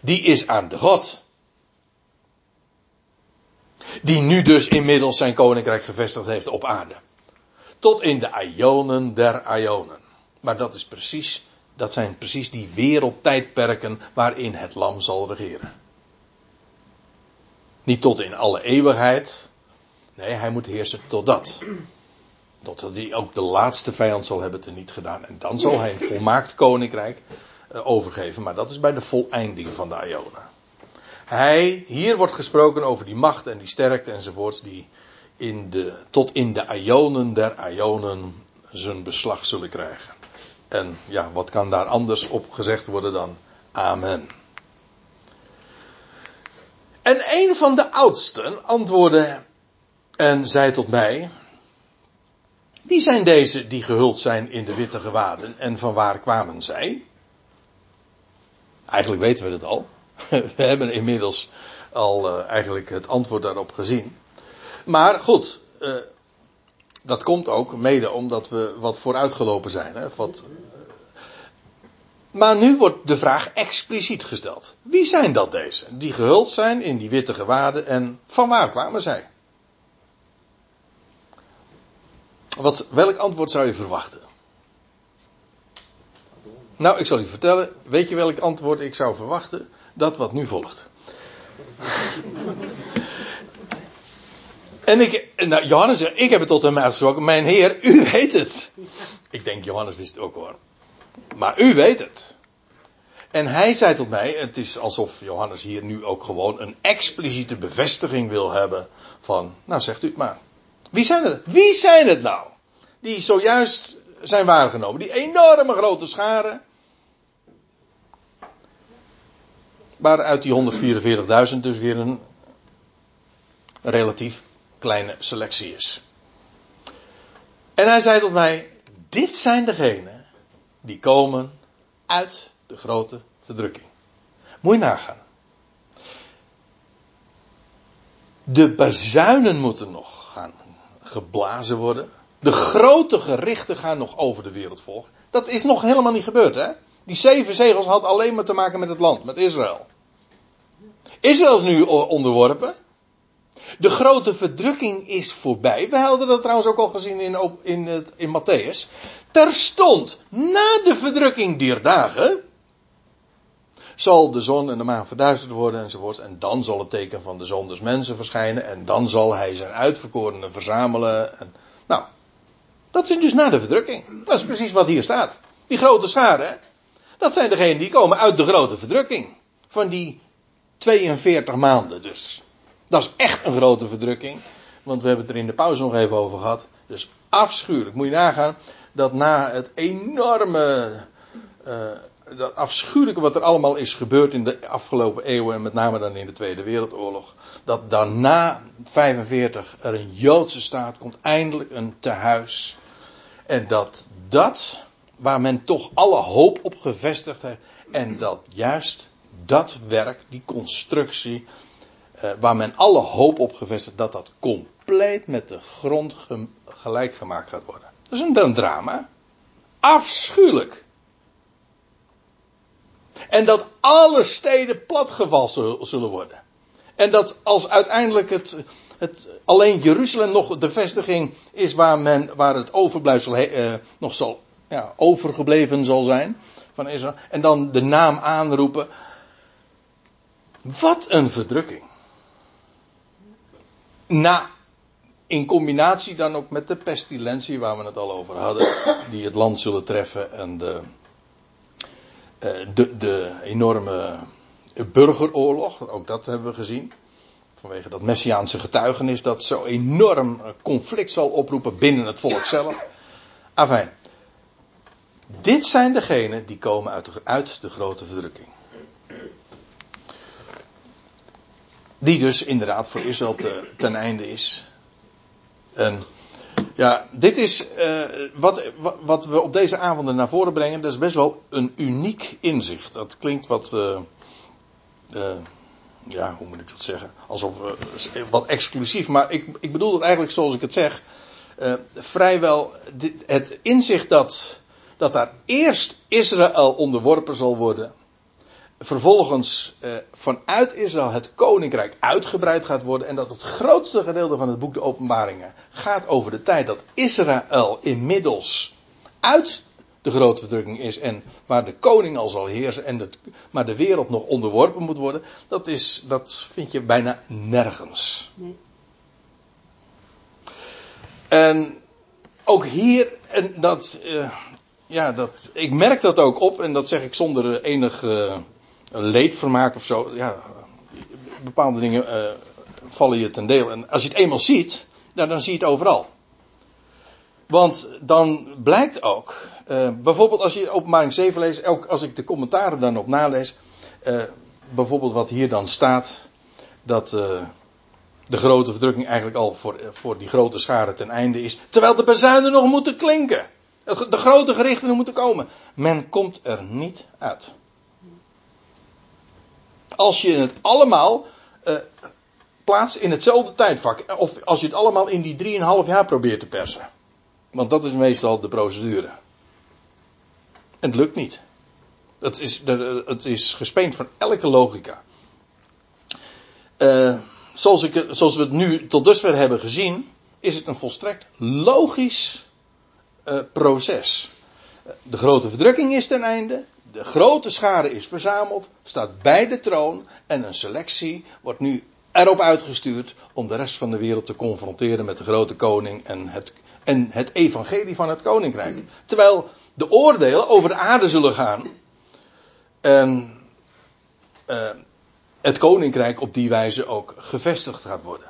Die is aan de God. Die nu dus inmiddels zijn koninkrijk gevestigd heeft op aarde. Tot in de Ionen der Ionen. Maar dat is precies, dat zijn precies die wereldtijdperken waarin het lam zal regeren. Niet tot in alle eeuwigheid. Nee, hij moet heersen tot dat. Tot hij ook de laatste vijand zal hebben teniet gedaan. En dan zal hij een volmaakt koninkrijk uh, overgeven. Maar dat is bij de voleinding van de Ionen. Hij, hier wordt gesproken over die macht en die sterkte enzovoorts. Die in de, tot in de Ionen der Ionen zijn beslag zullen krijgen. En ja, wat kan daar anders op gezegd worden dan Amen. En een van de oudsten antwoordde En zei tot mij: Wie zijn deze die gehuld zijn in de witte gewaden en van waar kwamen zij? Eigenlijk weten we het al. We hebben inmiddels al uh, eigenlijk het antwoord daarop gezien. Maar goed, uh, dat komt ook mede omdat we wat vooruitgelopen zijn. Hè? Wat, maar nu wordt de vraag expliciet gesteld. Wie zijn dat deze? Die gehuld zijn in die witte gewaden en van waar kwamen zij? Wat, welk antwoord zou je verwachten? Nou, ik zal je vertellen. Weet je welk antwoord ik zou verwachten? Dat wat nu volgt. En ik, nou, Johannes zegt, ik heb het tot hem uitgesproken. Mijn heer, u weet het. Ik denk, Johannes wist het ook hoor. Maar u weet het. En hij zei tot mij, het is alsof Johannes hier nu ook gewoon een expliciete bevestiging wil hebben van, nou zegt u het maar. Wie zijn het? Wie zijn het nou? Die zojuist zijn waargenomen. Die enorme grote scharen. Waar uit die 144.000 dus weer een relatief kleine selectie is. En hij zei tot mij: Dit zijn degenen die komen uit de grote verdrukking. Moet je nagaan. De bazuinen moeten nog gaan geblazen worden. De grote gerichten gaan nog over de wereld volgen. Dat is nog helemaal niet gebeurd, hè? Die zeven zegels had alleen maar te maken met het land, met Israël. Israël is nu onderworpen. De grote verdrukking is voorbij. We hadden dat trouwens ook al gezien in, in, het, in Matthäus. Terstond na de verdrukking dier dagen. zal de zon en de maan verduisterd worden enzovoort. En dan zal het teken van de zon des mensen verschijnen. En dan zal hij zijn uitverkorenen verzamelen. En, nou, dat is dus na de verdrukking. Dat is precies wat hier staat. Die grote scharen, dat zijn degenen die komen uit de grote verdrukking. Van die 42 maanden dus. Dat is echt een grote verdrukking. Want we hebben het er in de pauze nog even over gehad. Dus afschuwelijk. Moet je nagaan dat na het enorme. Uh, dat afschuwelijke wat er allemaal is gebeurd in de afgelopen eeuwen. En met name dan in de Tweede Wereldoorlog. Dat daarna 45 er een Joodse staat komt. Eindelijk een tehuis. En dat dat. Waar men toch alle hoop op gevestigd heeft. En dat juist dat werk, die constructie uh, waar men alle hoop op gevestigd dat dat compleet met de grond gelijk gemaakt gaat worden. Dat is een, een drama. Afschuwelijk. En dat alle steden platgevallen zullen worden. En dat als uiteindelijk het, het, alleen Jeruzalem nog de vestiging is waar, men, waar het overblijfsel uh, nog zal, ja, overgebleven zal zijn van Israël. En dan de naam aanroepen. Wat een verdrukking na, in combinatie dan ook met de pestilentie waar we het al over hadden, die het land zullen treffen en de, eh, de, de enorme burgeroorlog, ook dat hebben we gezien. Vanwege dat messiaanse getuigenis dat zo enorm conflict zal oproepen binnen het volk zelf. Afijn. Dit zijn degenen die komen uit de, uit de grote verdrukking. Die dus inderdaad voor Israël te, ten einde is. En ja, dit is uh, wat, wat we op deze avonden naar voren brengen. Dat is best wel een uniek inzicht. Dat klinkt wat. Uh, uh, ja, hoe moet ik dat zeggen? Alsof wat exclusief. Maar ik, ik bedoel het eigenlijk zoals ik het zeg. vrijwel dit, het inzicht dat, dat daar eerst Israël onderworpen zal worden vervolgens eh, vanuit Israël het koninkrijk uitgebreid gaat worden. En dat het grootste gedeelte van het boek de Openbaringen gaat over de tijd dat Israël inmiddels uit de grote verdrukking is. En waar de koning al zal heersen. En het, maar de wereld nog onderworpen moet worden. Dat, is, dat vind je bijna nergens. Nee. En ook hier, en dat, uh, ja, dat, ik merk dat ook op. En dat zeg ik zonder enig. Uh, leedvermaak of zo. Ja, bepaalde dingen uh, vallen je ten deel. En als je het eenmaal ziet, nou, dan zie je het overal. Want dan blijkt ook, uh, bijvoorbeeld als je openbaring 7 leest, ook als ik de commentaren dan op nalees, uh, bijvoorbeeld wat hier dan staat, dat, de grote verdrukking eigenlijk al voor, voor die grote schade ten einde is. Terwijl de bezuinen nog moeten klinken. De grote gerichten moeten komen. Men komt er niet uit. Als je het allemaal uh, plaatst in hetzelfde tijdvak. Of als je het allemaal in die 3,5 jaar probeert te persen. Want dat is meestal de procedure. En het lukt niet. Het is, het is gespeend van elke logica. Uh, zoals, ik, zoals we het nu tot dusver hebben gezien, is het een volstrekt logisch uh, proces. De grote verdrukking is ten einde, de grote schade is verzameld, staat bij de troon en een selectie wordt nu erop uitgestuurd om de rest van de wereld te confronteren met de grote koning en het, en het evangelie van het koninkrijk. Terwijl de oordelen over de aarde zullen gaan en uh, het koninkrijk op die wijze ook gevestigd gaat worden.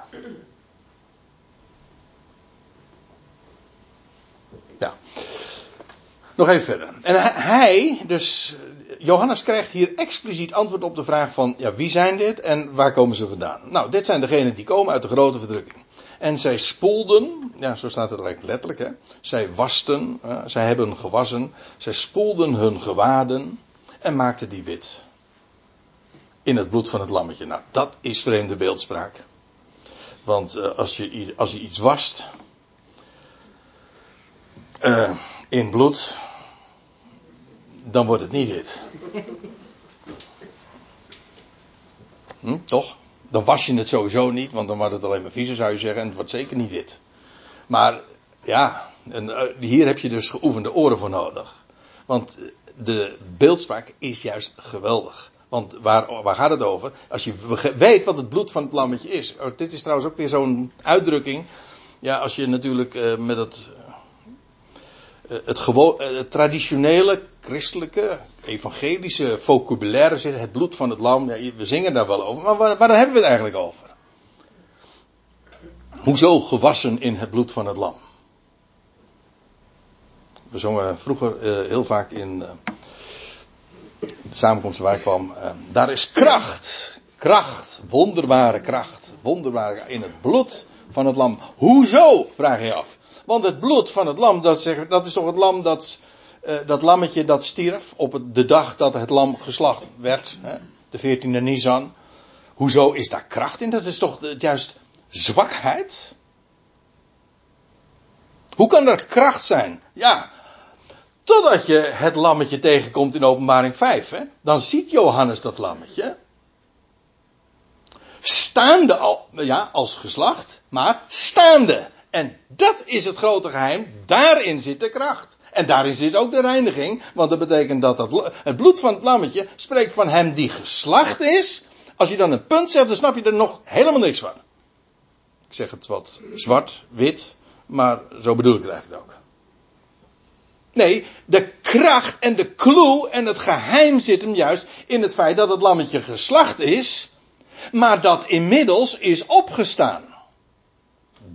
Nog even verder. En hij, dus Johannes krijgt hier expliciet antwoord op de vraag van, ja, wie zijn dit en waar komen ze vandaan? Nou, dit zijn degenen die komen uit de grote verdrukking. En zij spoelden, ja, zo staat het eigenlijk letterlijk, hè. Zij wasten, uh, zij hebben gewassen, zij spoelden hun gewaden en maakten die wit in het bloed van het lammetje. Nou, dat is vreemde beeldspraak. Want uh, als, je, als je iets wast uh, in bloed, dan wordt het niet wit. Hm, toch? Dan was je het sowieso niet, want dan wordt het alleen maar vieze, zou je zeggen, en het wordt zeker niet wit. Maar ja, en, uh, hier heb je dus geoefende oren voor nodig. Want de beeldspraak is juist geweldig. Want waar, waar gaat het over? Als je weet wat het bloed van het lammetje is. Oh, dit is trouwens ook weer zo'n uitdrukking. Ja, als je natuurlijk uh, met uh, het, gewoon, het traditionele, christelijke, evangelische vocabulaire zit, het bloed van het lam. Ja, we zingen daar wel over. Maar waar, waar hebben we het eigenlijk over? Hoezo gewassen in het bloed van het lam? We zongen vroeger heel vaak in de samenkomst waar ik kwam. Daar is kracht. Kracht. Wonderbare kracht. Wonderbare in het bloed van het lam. Hoezo? Vraag je af. Want het bloed van het lam, dat, dat is toch het lam dat. Uh, dat lammetje dat stierf op de dag dat het lam geslacht werd. Hè, de 14e Nisan. Hoezo is daar kracht in? Dat is toch juist zwakheid? Hoe kan er kracht zijn? Ja, Totdat je het lammetje tegenkomt in openbaring 5. Hè? Dan ziet Johannes dat lammetje. Staande al, ja, als geslacht, maar staande. En dat is het grote geheim. Daarin zit de kracht. En daarin zit ook de reiniging. Want dat betekent dat het, het bloed van het lammetje spreekt van hem die geslacht is. Als je dan een punt zegt, dan snap je er nog helemaal niks van. Ik zeg het wat zwart, wit, maar zo bedoel ik het eigenlijk ook. Nee, de kracht en de clue en het geheim zit hem juist in het feit dat het lammetje geslacht is, maar dat inmiddels is opgestaan.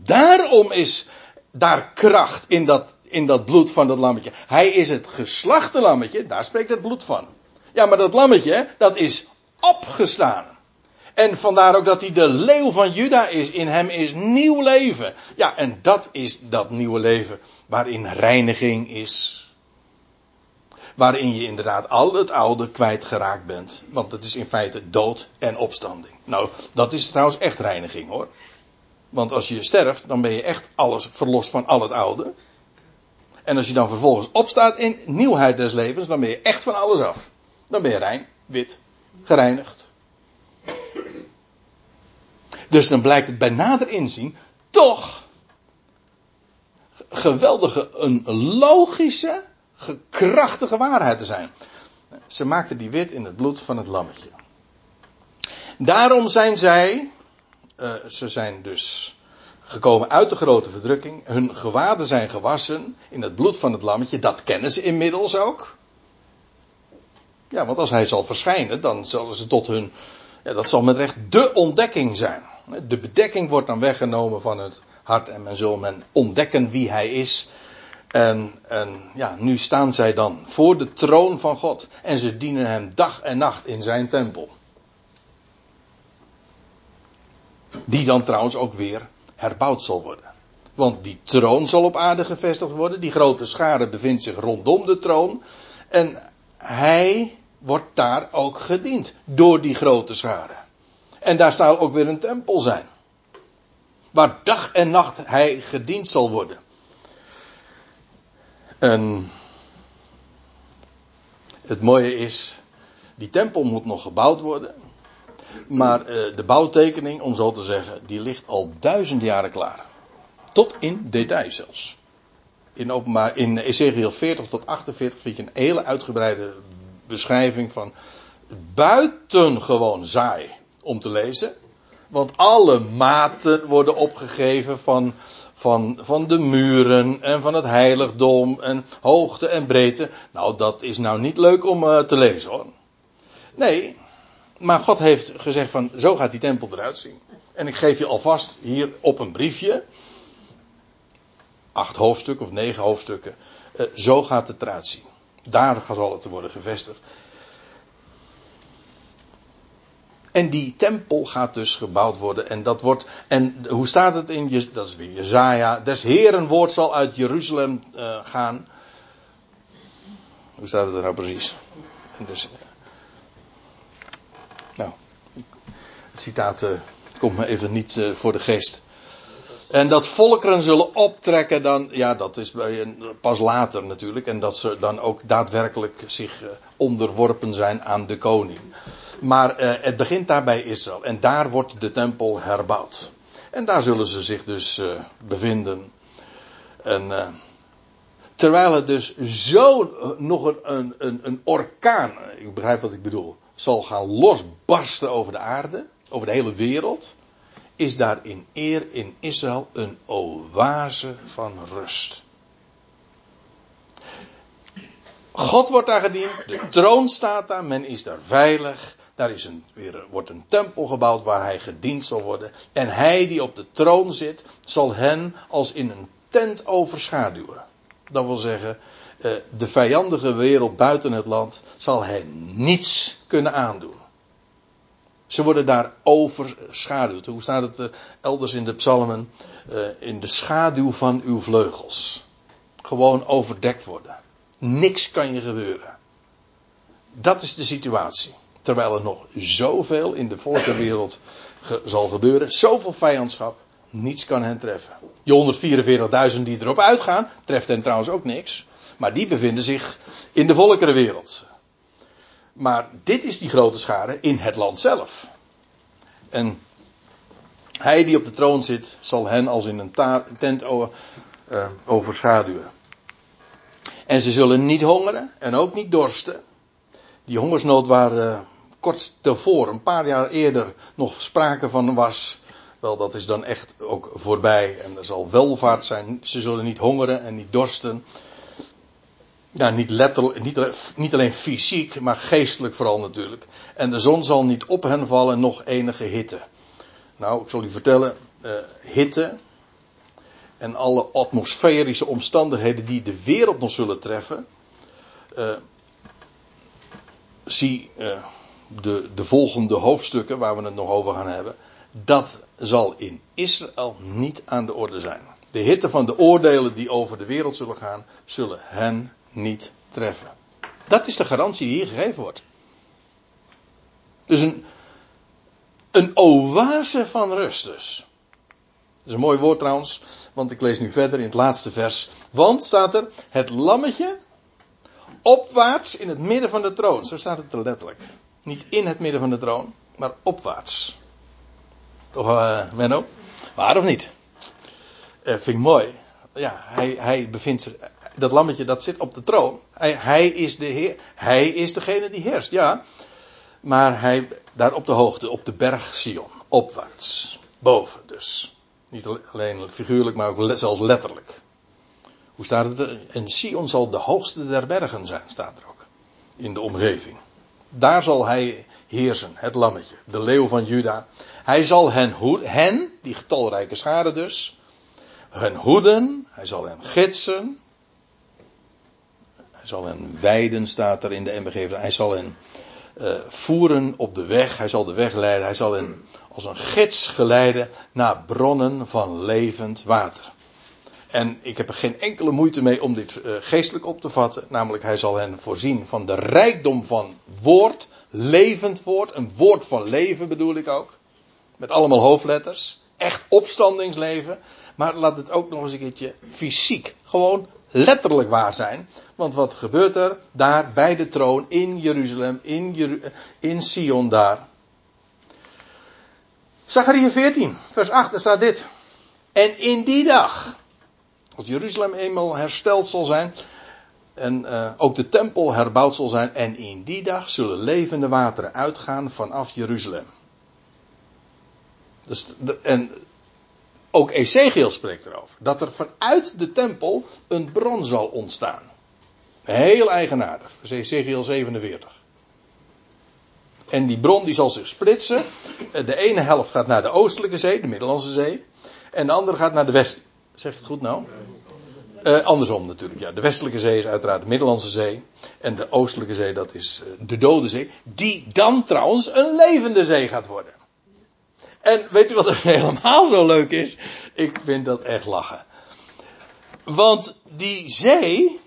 Daarom is daar kracht in dat, in dat bloed van dat lammetje. Hij is het geslachte lammetje, daar spreekt het bloed van. Ja, maar dat lammetje, dat is opgestaan. En vandaar ook dat hij de leeuw van Juda is. In hem is nieuw leven. Ja, en dat is dat nieuwe leven waarin reiniging is. Waarin je inderdaad al het oude kwijtgeraakt bent. Want het is in feite dood en opstanding. Nou, dat is trouwens echt reiniging hoor. Want als je sterft, dan ben je echt alles verlost van al het oude. En als je dan vervolgens opstaat in nieuwheid des levens, dan ben je echt van alles af. Dan ben je rein, wit, gereinigd. Dus dan blijkt het bij nader inzien toch geweldige, een logische, krachtige waarheid te zijn. Ze maakten die wit in het bloed van het lammetje. Daarom zijn zij, uh, ze zijn dus gekomen uit de grote verdrukking. Hun gewaden zijn gewassen in het bloed van het lammetje. Dat kennen ze inmiddels ook. Ja, want als hij zal verschijnen, dan zullen ze tot hun ja, dat zal met recht de ontdekking zijn. De bedekking wordt dan weggenomen van het hart en men zal men ontdekken wie hij is. En, en ja, nu staan zij dan voor de troon van God. En ze dienen hem dag en nacht in zijn tempel. Die dan trouwens ook weer herbouwd zal worden. Want die troon zal op aarde gevestigd worden. Die grote schare bevindt zich rondom de troon. En hij wordt daar ook gediend. Door die grote schare. En daar zal ook weer een tempel zijn. Waar dag en nacht hij gediend zal worden. En het mooie is, die tempel moet nog gebouwd worden. Maar uh, de bouwtekening, om zo te zeggen, die ligt al duizend jaren klaar. Tot in detail zelfs. In, openbaar, in Ezekiel 40 tot 48 vind je een hele uitgebreide beschrijving van buitengewoon saai om te lezen. Want alle maten worden opgegeven van, van, van de muren en van het heiligdom en hoogte en breedte. Nou, dat is nou niet leuk om uh, te lezen hoor. Nee, maar God heeft gezegd van zo gaat die tempel eruit zien. En ik geef je alvast hier op een briefje, acht hoofdstukken of negen hoofdstukken, uh, zo gaat het eruit zien. Daar zal het worden gevestigd. En die tempel gaat dus gebouwd worden. En dat wordt. En hoe staat het in. Dat is weer Jezaja. Des Heren woord zal uit Jeruzalem uh, gaan. Hoe staat het er nou precies? En dus, uh, nou. Het citaat uh, komt me even niet voor de geest. En dat volkeren zullen optrekken dan, ja dat is pas later natuurlijk. En dat ze dan ook daadwerkelijk zich onderworpen zijn aan de koning. Maar het begint daar bij Israël. En daar wordt de tempel herbouwd. En daar zullen ze zich dus bevinden. En, terwijl het dus zo nog een, een, een orkaan, ik begrijp wat ik bedoel, zal gaan losbarsten over de aarde, over de hele wereld, is daar in eer in Israël een oase van rust. God wordt daar gediend, de troon staat daar, men is daar veilig. Daar is een, weer, wordt een tempel gebouwd waar hij gediend zal worden. En hij die op de troon zit, zal hen als in een tent overschaduwen. Dat wil zeggen, eh, de vijandige wereld buiten het land zal hij niets kunnen aandoen. Ze worden daar overschaduwd. Hoe staat het er elders in de psalmen? Eh, in de schaduw van uw vleugels. Gewoon overdekt worden. Niks kan je gebeuren. Dat is de situatie. Terwijl er nog zoveel in de volkenwereld ge zal gebeuren. Zoveel vijandschap. Niets kan hen treffen. Die 144.000 die erop uitgaan, treft hen trouwens ook niks. Maar die bevinden zich in de volkerenwereld. Maar dit is die grote schade in het land zelf. En hij die op de troon zit, zal hen als in een tent uh, overschaduwen. En ze zullen niet hongeren en ook niet dorsten. Die hongersnood waar uh, kort tevoren, een paar jaar eerder, nog sprake van was. Wel, dat is dan echt ook voorbij. En er zal welvaart zijn. Ze zullen niet hongeren en niet dorsten. Ja, niet, letterlijk, niet, niet alleen fysiek, maar geestelijk vooral natuurlijk. En de zon zal niet op hen vallen, nog enige hitte. Nou, ik zal u vertellen, uh, hitte en alle atmosferische omstandigheden die de wereld nog zullen treffen. Uh, zie uh, de, de volgende hoofdstukken waar we het nog over gaan hebben. Dat zal in Israël niet aan de orde zijn. De hitte van de oordelen die over de wereld zullen gaan, zullen hen niet treffen. Dat is de garantie die hier gegeven wordt. Dus een, een oase van rust dus. Dat is een mooi woord trouwens, want ik lees nu verder in het laatste vers. Want staat er, het lammetje opwaarts in het midden van de troon. Zo staat het er letterlijk. Niet in het midden van de troon, maar opwaarts. Toch, uh, Menno? Waar of niet? Uh, vind ik mooi. Ja, hij, hij bevindt zich. Dat lammetje dat zit op de troon. Hij, hij is de heer. Hij is degene die heerst, ja. Maar hij daar op de hoogte, op de berg Sion. Opwaarts. Boven dus. Niet alleen figuurlijk, maar ook zelfs letterlijk. Hoe staat het? En Sion zal de hoogste der bergen zijn, staat er ook. In de omgeving. Daar zal hij heersen, het lammetje, de leeuw van Juda. Hij zal hen, hen, die getalrijke scharen dus, hen hoeden, hij zal hen gidsen. Hij zal hen wijden, staat er in de MBG. Hij zal hen uh, voeren op de weg. Hij zal de weg leiden. Hij zal hen als een gids geleiden naar bronnen van levend water. En ik heb er geen enkele moeite mee om dit uh, geestelijk op te vatten. Namelijk, hij zal hen voorzien van de rijkdom van woord. Levend woord. Een woord van leven bedoel ik ook. Met allemaal hoofdletters. Echt opstandingsleven. Maar laat het ook nog eens een keertje fysiek. Gewoon letterlijk waar zijn. Want wat gebeurt er daar bij de troon in Jeruzalem, in, in Sion daar? Zachariah 14, vers 8, daar staat dit. En in die dag, als Jeruzalem eenmaal hersteld zal zijn, en uh, ook de tempel herbouwd zal zijn, en in die dag zullen levende wateren uitgaan vanaf Jeruzalem. Dus, en ook Ezekiel spreekt erover. Dat er vanuit de tempel een bron zal ontstaan. Heel eigenaardig. Dat is Ezekiel 47. En die bron die zal zich splitsen. De ene helft gaat naar de oostelijke zee, de Middellandse Zee. En de andere gaat naar de west. Zeg het goed nou? Uh, andersom natuurlijk, ja. De westelijke zee is uiteraard de Middellandse Zee. En de oostelijke zee, dat is eh, de Dode Zee. Die dan trouwens een levende zee gaat worden. En weet u wat er helemaal zo leuk is? Ik vind dat echt lachen. Want die zee,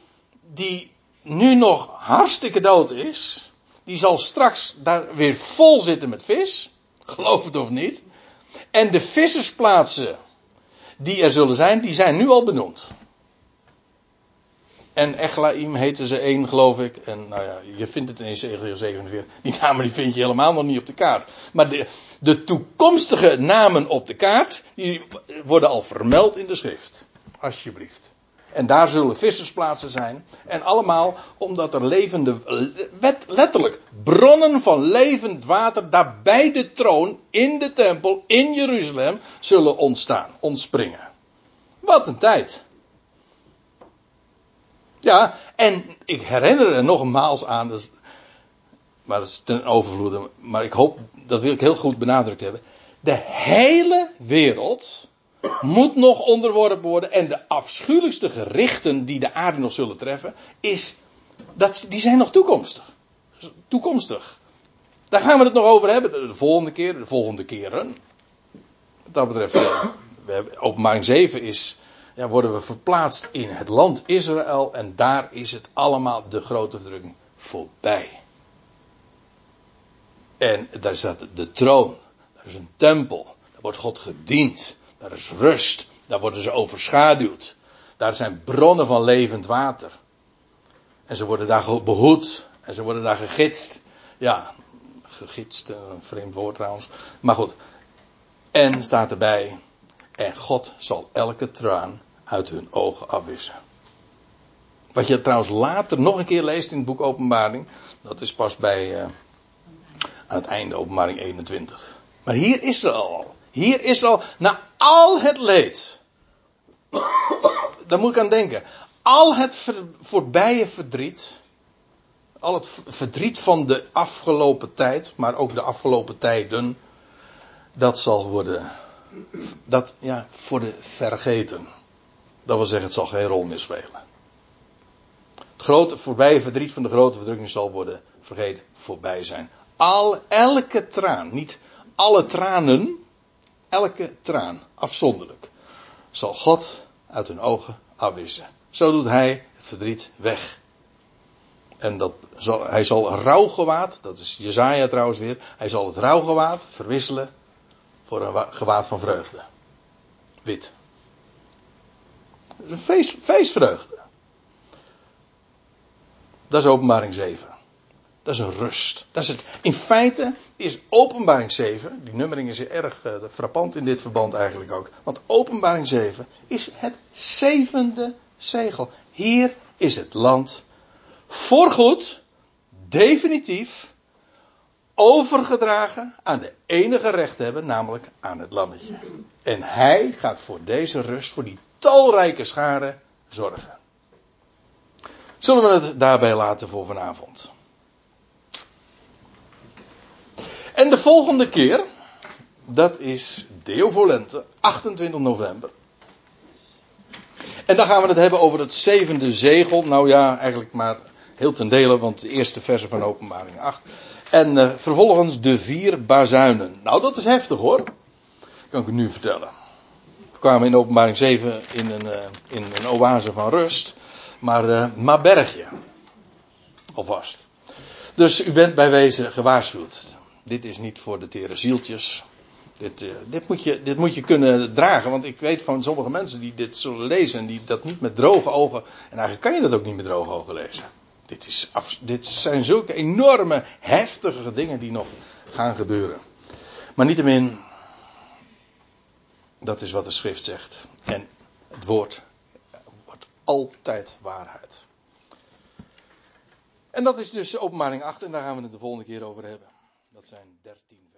die nu nog hartstikke dood is, die zal straks daar weer vol zitten met vis. Geloof het of niet. En de vissersplaatsen die er zullen zijn, die zijn nu al benoemd. En Echlaim heten ze één, geloof ik. En nou ja, je vindt het in Ezekiel 47. Die namen die vind je helemaal nog niet op de kaart. Maar de, de toekomstige namen op de kaart, die worden al vermeld in de schrift. Alsjeblieft. En daar zullen vissersplaatsen zijn. En allemaal omdat er levende, letterlijk, bronnen van levend water daar bij de troon, in de tempel, in Jeruzalem, zullen ontstaan, ontspringen. Wat een tijd. Ja, en ik herinner er nogmaals aan, dus, maar dat is ten overvloede, maar ik hoop, dat wil ik heel goed benadrukt hebben. De hele wereld moet nog onderworpen worden en de afschuwelijkste gerichten die de aarde nog zullen treffen, is, dat, die zijn nog toekomstig. Toekomstig. Daar gaan we het nog over hebben, de volgende keer, de volgende keren. Wat dat betreft, eh, we hebben, openbaring 7 is ja, worden we verplaatst in het land Israël en daar is het allemaal de grote verdrukking voorbij. En daar staat de troon, daar is een tempel, daar wordt God gediend, daar is rust, daar worden ze overschaduwd, daar zijn bronnen van levend water. En ze worden daar behoed en ze worden daar gegidst. Ja, gegidst, een vreemd woord trouwens. Maar goed. En staat erbij, en God zal elke traan uit hun ogen afwissen. Wat je trouwens later nog een keer leest in het boek Openbaring. Dat is pas bij. Uh, aan het einde, Openbaring 21. Maar hier is er al. Hier is er al. Na al het leed. Daar moet ik aan denken. Al het ver, voorbije verdriet. Al het verdriet van de afgelopen tijd. Maar ook de afgelopen tijden. Dat zal worden dat ja, voor de vergeten. Dat wil zeggen, het zal geen rol meer spelen. Het grote, voorbije verdriet van de grote verdrukking zal worden vergeten, voorbij zijn. Al, elke traan, niet alle tranen, elke traan, afzonderlijk, zal God uit hun ogen afwissen. Zo doet hij het verdriet weg. En dat zal, hij zal rouwgewaad, dat is Jezaja trouwens weer, hij zal het rouwgewaad verwisselen voor een gewaad van vreugde. Wit. Feest, feestvreugde. Dat is openbaring 7. Dat is een rust. Dat is het. In feite is openbaring 7, die nummering is erg uh, frappant in dit verband eigenlijk ook. Want openbaring 7 is het zevende zegel. Hier is het land voorgoed, definitief, overgedragen aan de enige recht hebben, namelijk aan het lammetje. En hij gaat voor deze rust, voor die talrijke scharen zorgen. Zullen we het daarbij laten voor vanavond? En de volgende keer, dat is Deo Volente, 28 november. En dan gaan we het hebben over het zevende zegel. Nou ja, eigenlijk maar heel ten dele, want de eerste verse van openbaring 8. En uh, vervolgens de vier bazuinen. Nou, dat is heftig hoor. Kan ik u nu vertellen. We kwamen in openbaring 7 in een, uh, in een oase van rust. Maar, uh, maar berg je. Alvast. Dus u bent bij wezen gewaarschuwd. Dit is niet voor de tere zieltjes. Dit, uh, dit, moet je, dit moet je kunnen dragen. Want ik weet van sommige mensen die dit zullen lezen. En die dat niet met droge ogen. En eigenlijk kan je dat ook niet met droge ogen lezen. Dit, is, dit zijn zulke enorme, heftige dingen die nog gaan gebeuren. Maar niettemin, dat is wat de schrift zegt. En het woord wordt altijd waarheid. En dat is dus openbaring 8 en daar gaan we het de volgende keer over hebben. Dat zijn 13 versen.